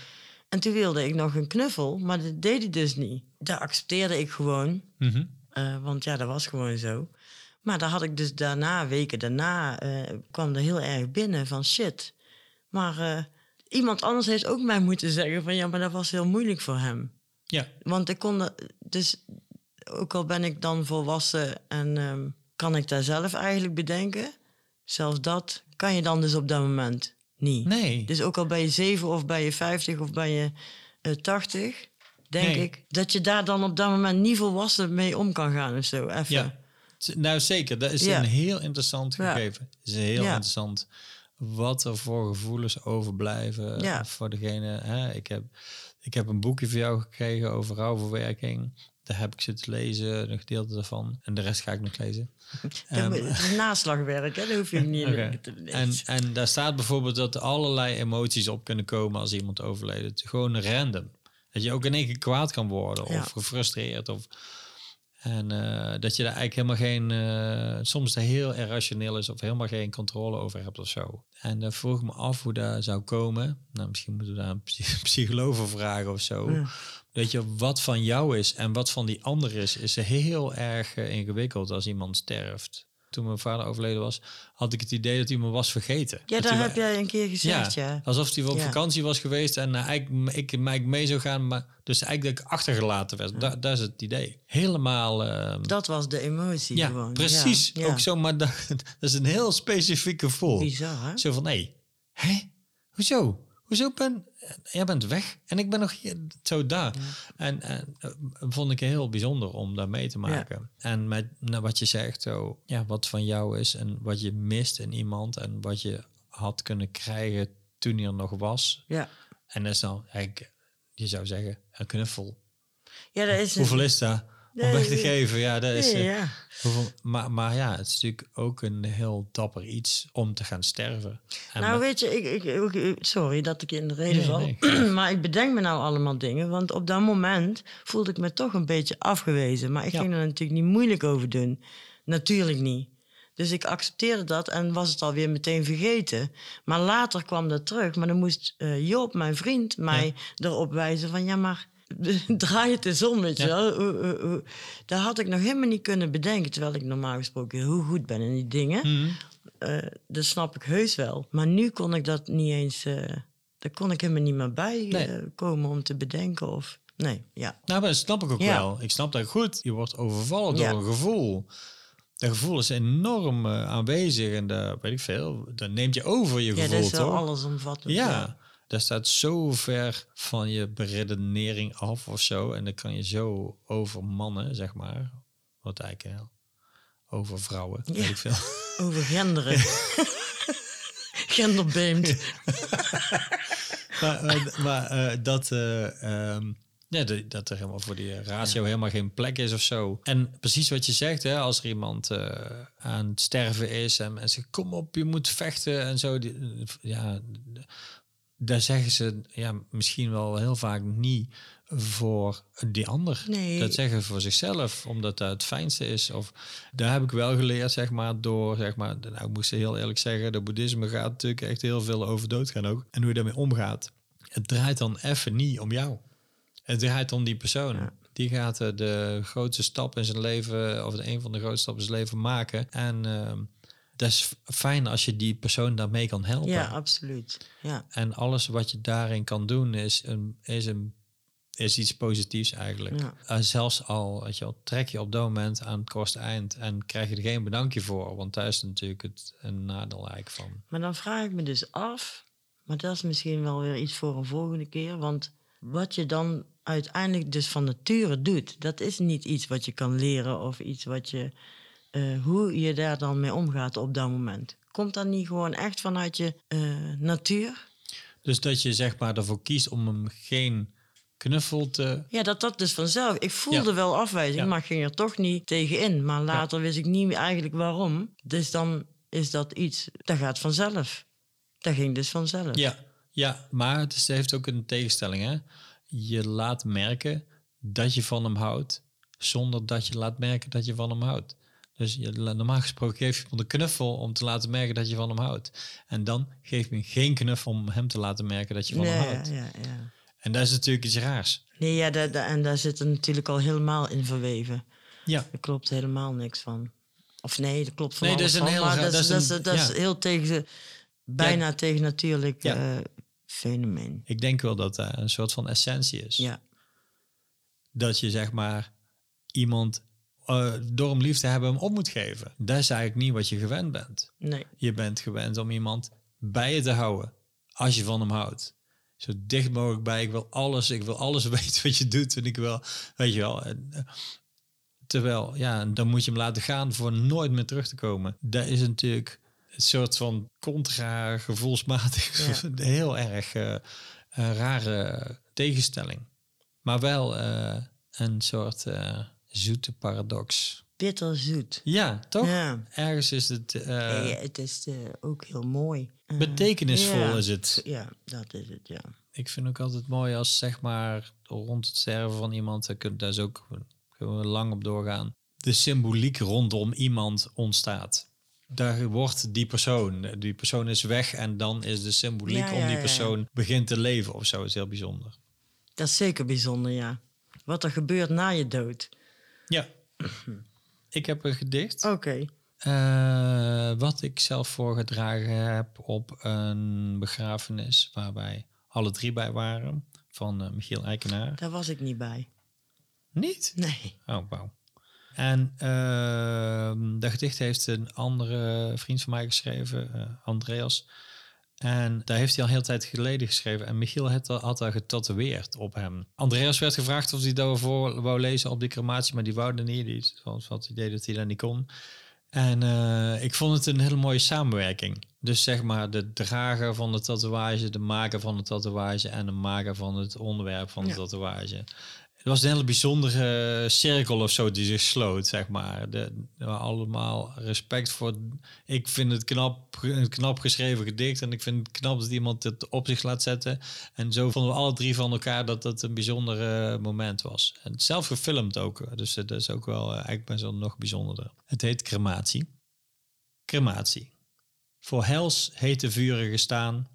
En toen wilde ik nog een knuffel, maar dat deed hij dus niet. Dat accepteerde ik gewoon. Mhm. eh, want ja, dat was gewoon zo. Maar daar had ik dus daarna, weken daarna, kwam er heel erg binnen van shit. Maar iemand anders heeft ook mij moeten zeggen van ja, maar dat was heel moeilijk voor hem. ja. Want ik kon, dus ook al ben ik dan volwassen en ehm, kan ik daar zelf eigenlijk bedenken, zelfs dat kan je dan dus op dat moment niet. Nee. Dus ook al ben je zeven of ben je vijftig of ben je eh, tachtig, denk Nee. ik dat je daar dan op dat moment niet volwassen mee om kan gaan of zo. Even. Ja. Nou zeker, dat is Ja. een heel interessant Ja. gegeven. Het is heel Ja. interessant wat er voor gevoelens overblijven Ja. voor degene. Hè? Ik, heb, ik heb een boekje voor jou gekregen over rouwverwerking. Daar heb ik zitten lezen, een gedeelte daarvan. En de rest ga ik nog lezen. (laughs) Is naslagwerk, hè? dat hoef je niet (laughs) Oké. te lezen. En, en daar staat bijvoorbeeld dat er allerlei emoties op kunnen komen als iemand overleden. Gewoon random. Dat je ook in één keer kwaad kan worden Ja. of gefrustreerd. Of, en eh, dat je daar eigenlijk helemaal geen, eh, soms heel irrationeel is of helemaal geen controle over hebt of zo. En dan vroeg ik me af hoe dat zou komen. Nou, misschien moeten we daar een psy- (laughs) psycholoog voor vragen of zo. Ja. Dat je wat van jou is en wat van die ander is, is heel erg eh, ingewikkeld als iemand sterft. Toen mijn vader overleden was, had ik het idee dat hij me was vergeten. Ja, Dat daar heb jij een keer gezegd, ja. Alsof hij wel op Ja. vakantie was geweest en uh, eigenlijk ik, mee zou gaan, maar dus eigenlijk dat ik achtergelaten werd. Da, dat is het idee. Helemaal. Uh, Dat was de emotie ja, gewoon. precies. Ook zo, maar (laughs) dat, dat is een heel specifiek gevoel. Bizar, hè? Zo van, hé, hé, hoezo? Hoezo ben jij bent weg en ik ben nog hier, zo daar. En, en uh, vond ik heel bijzonder om daar mee te maken. En met nou, wat je zegt, zo, ja, wat van jou is en wat je mist in iemand en wat je had kunnen krijgen toen hij er nog was. Ja. En dat is dan, eigenlijk, je zou zeggen, een knuffel. Ja, dat is Hoeveel is dat? Om Nee, weg te nee. geven, ja, dat is. Nee, eh, ja. hoeveel- maar, maar ja, het is natuurlijk ook een heel dapper iets om te gaan sterven. En Nou, met- weet je, ik, ik, sorry dat ik in de reden val. (clears throat) maar ik bedenk me nou allemaal dingen. Want op dat moment voelde ik me toch een beetje afgewezen. Maar ik Ja. ging er natuurlijk niet moeilijk over doen. Natuurlijk niet. Dus ik accepteerde dat en was het alweer meteen vergeten. Maar later kwam dat terug. Maar dan moest eh, Joop, mijn vriend, mij erop wijzen van... ja, maar (laughs) draai het eens om, weet je Ja. wel. Dat had ik nog helemaal niet kunnen bedenken... terwijl ik normaal gesproken heel goed ben in die dingen. Eh, dat snap ik heus wel. Maar nu kon ik dat niet eens... eh daar kon ik helemaal niet meer bij eh, Nee. komen om te bedenken of... Nee, ja. Nou, maar dat snap ik ook Ja. wel. Ik snap dat goed. Je wordt overvallen Ja. door een gevoel. Dat gevoel is enorm aanwezig en dat weet ik veel. Dat neemt je over je Ja, gevoel, dat is wel allesomvattend. Ja, dat staat zo ver van je beredenering af of zo. En dan kan je zo over mannen, zeg maar. Wat eigenlijk heel over vrouwen, Ja. weet ik veel. (laughs) Over genderen. Genderbeemd. maar maar dat, ja, dat er helemaal voor die ratio helemaal geen plek is of zo. En precies wat je zegt, hè, als er iemand eh, aan het sterven is en mensen kom op, je moet vechten en zo. Die, eh, ja, daar zeggen ze ja, misschien wel heel vaak niet voor die ander. Nee. Dat zeggen ze voor zichzelf, omdat dat het fijnste is. Of daar heb ik wel geleerd, zeg maar, door, zeg maar, nou, ik moest heel eerlijk zeggen, de boeddhisme gaat natuurlijk echt heel veel over doodgaan ook. En hoe je daarmee omgaat. Het draait dan even niet om jou. Het draait om die persoon. Die gaat eh, de grootste stap in zijn leven, of een van de grootste stappen in zijn leven maken. En ehm, dat is fijn als je die persoon daarmee kan helpen. Ja, absoluut. Ja. En alles wat je daarin kan doen is, een, is, een, is iets positiefs eigenlijk. Ja. En zelfs al, weet je wel, trek je op dat moment aan het kortste eind en krijg je er geen bedankje voor. Want daar is natuurlijk het een nadeel eigenlijk van. Maar dan vraag ik me dus af, maar dat is misschien wel weer iets voor een volgende keer. Want wat je dan uiteindelijk dus van nature doet, dat is niet iets wat je kan leren of iets wat je, eh, hoe je daar dan mee omgaat op dat moment. Komt dat niet gewoon echt vanuit je eh, natuur? Dus dat je zeg maar ervoor kiest om hem geen knuffel te... Ja, dat dat dus vanzelf. Ik voelde Ja. wel afwijzing, Ja. maar ging er toch niet tegenin. Maar later wist ik niet eigenlijk waarom. Dus dan is dat iets, dat gaat vanzelf. Dat ging dus vanzelf. Ja, ja maar het is, het heeft ook een tegenstelling. Hè? Je laat merken dat je van hem houdt, zonder dat je laat merken dat je van hem houdt. Dus je, normaal gesproken geef je hem een knuffel om te laten merken dat je van hem houdt. En dan geef je hem geen knuffel om hem te laten merken dat je van Nee, hem ja, houdt. ja, ja. En dat is natuurlijk iets raars. Nee, ja, da- da- en daar zit er natuurlijk al helemaal in verweven. Ja, Er klopt helemaal niks van. Of nee, er klopt van Nee, alles dat is een van, heel dat is, dat is dat is, een- dat is ja. heel tegen, bijna tegen natuurlijk Ja. eh, fenomeen. ik denk wel dat dat een soort van essentie is. Ja, Dat je zeg maar iemand eh, door hem lief te hebben hem op moet geven. Dat is eigenlijk niet wat je gewend bent. nee. Je bent gewend om iemand bij je te houden. Als je van hem houdt. Zo dicht mogelijk bij. Ik wil alles. Ik wil alles (laughs) weten wat je doet. En ik wil, weet je wel. en, eh, terwijl, ja, dan moet je hem laten gaan voor nooit meer terug te komen. Dat is natuurlijk een soort van contra gevoelsmatig. Ja. (laughs) Heel erg eh, een rare tegenstelling. Maar wel een soort zoete paradox. Bitterzoet. Ja, toch? Ja. Ergens is het... eh, Nee, het is eh, ook heel mooi. Eh, Betekenisvol ja. is het. Ja, dat is het, ja. Ik vind ook altijd mooi als zeg maar rond het sterven van iemand, daar kun daar is ook kunnen we lang op doorgaan. De symboliek rondom iemand ontstaat. Daar wordt die persoon, die persoon is weg en dan is de symboliek Ja, om ja, die ja. persoon begint te leven of zo. is heel bijzonder. Dat is zeker bijzonder, ja. Wat er gebeurt na je dood. Ja. (clears throat) Ik heb een gedicht. Oké. Eh, wat ik zelf voorgedragen heb op een begrafenis waar wij alle drie bij waren, van eh, Michiel Eikenaar. Daar was ik niet bij. Niet? Nee. Oh, wauw. En ehm dat gedicht heeft een andere vriend van mij geschreven, eh, Andreas. En daar heeft hij al een hele tijd geleden geschreven. En Michiel had, had daar getatoeëerd op hem. Andreas werd gevraagd of hij daarvoor wou lezen op die crematie, maar die wou er niet. Die had het idee dat hij dat niet kon. En eh, ik vond het een hele mooie samenwerking. Dus zeg maar de drager van de tatoeage, de maker van de tatoeage en de maker van het onderwerp van de Ja. tatoeage. Was een hele bijzondere cirkel of zo die zich sloot, zeg maar. De, allemaal respect voor. Ik vind het knap, een knap geschreven gedicht en ik vind het knap dat iemand het op zich laat zetten. En zo vonden we alle drie van elkaar dat dat een bijzonder moment was. En zelf gefilmd ook, dus dat is ook wel eh, eigenlijk best wel nog bijzonderder. Het heet crematie. Crematie. Voor hels hete vuren gestaan,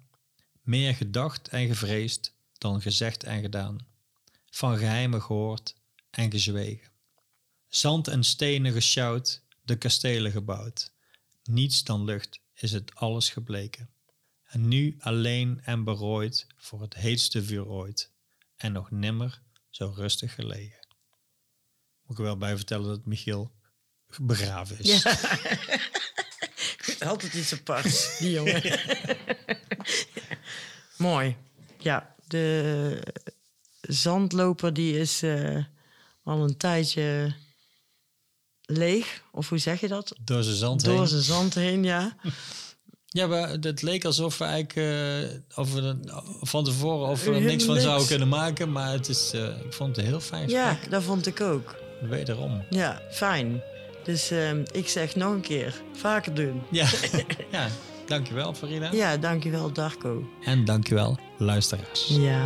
meer gedacht en gevreesd dan gezegd en gedaan van geheimen gehoord en gezwegen. Zand en stenen gesjouwd, de kastelen gebouwd. Niets dan lucht is het alles gebleken. En nu alleen en berooid voor het heetste vuur ooit. En nog nimmer zo rustig gelegen. Moet ik er wel bij vertellen dat Michiel begraven is. Ja. (laughs) Altijd iets aparts, die jongen. (laughs) Mooi. Ja, de zandloper die is eh, al een tijdje leeg. Of hoe zeg je dat? Door zijn zand Door heen. zijn zand heen, ja. (laughs) Ja, maar het leek alsof we eigenlijk eh, of we er van tevoren of we er niks van zouden kunnen maken. Maar het is, eh, ik vond het een heel fijn Ja, gesprek. dat vond ik ook. Wederom. Ja, fijn. Dus ehm, ik zeg nog een keer, vaker doen. Ja, (laughs) ja dankjewel Farida. Ja, dankjewel Darko. En dankjewel luisteraars. Ja.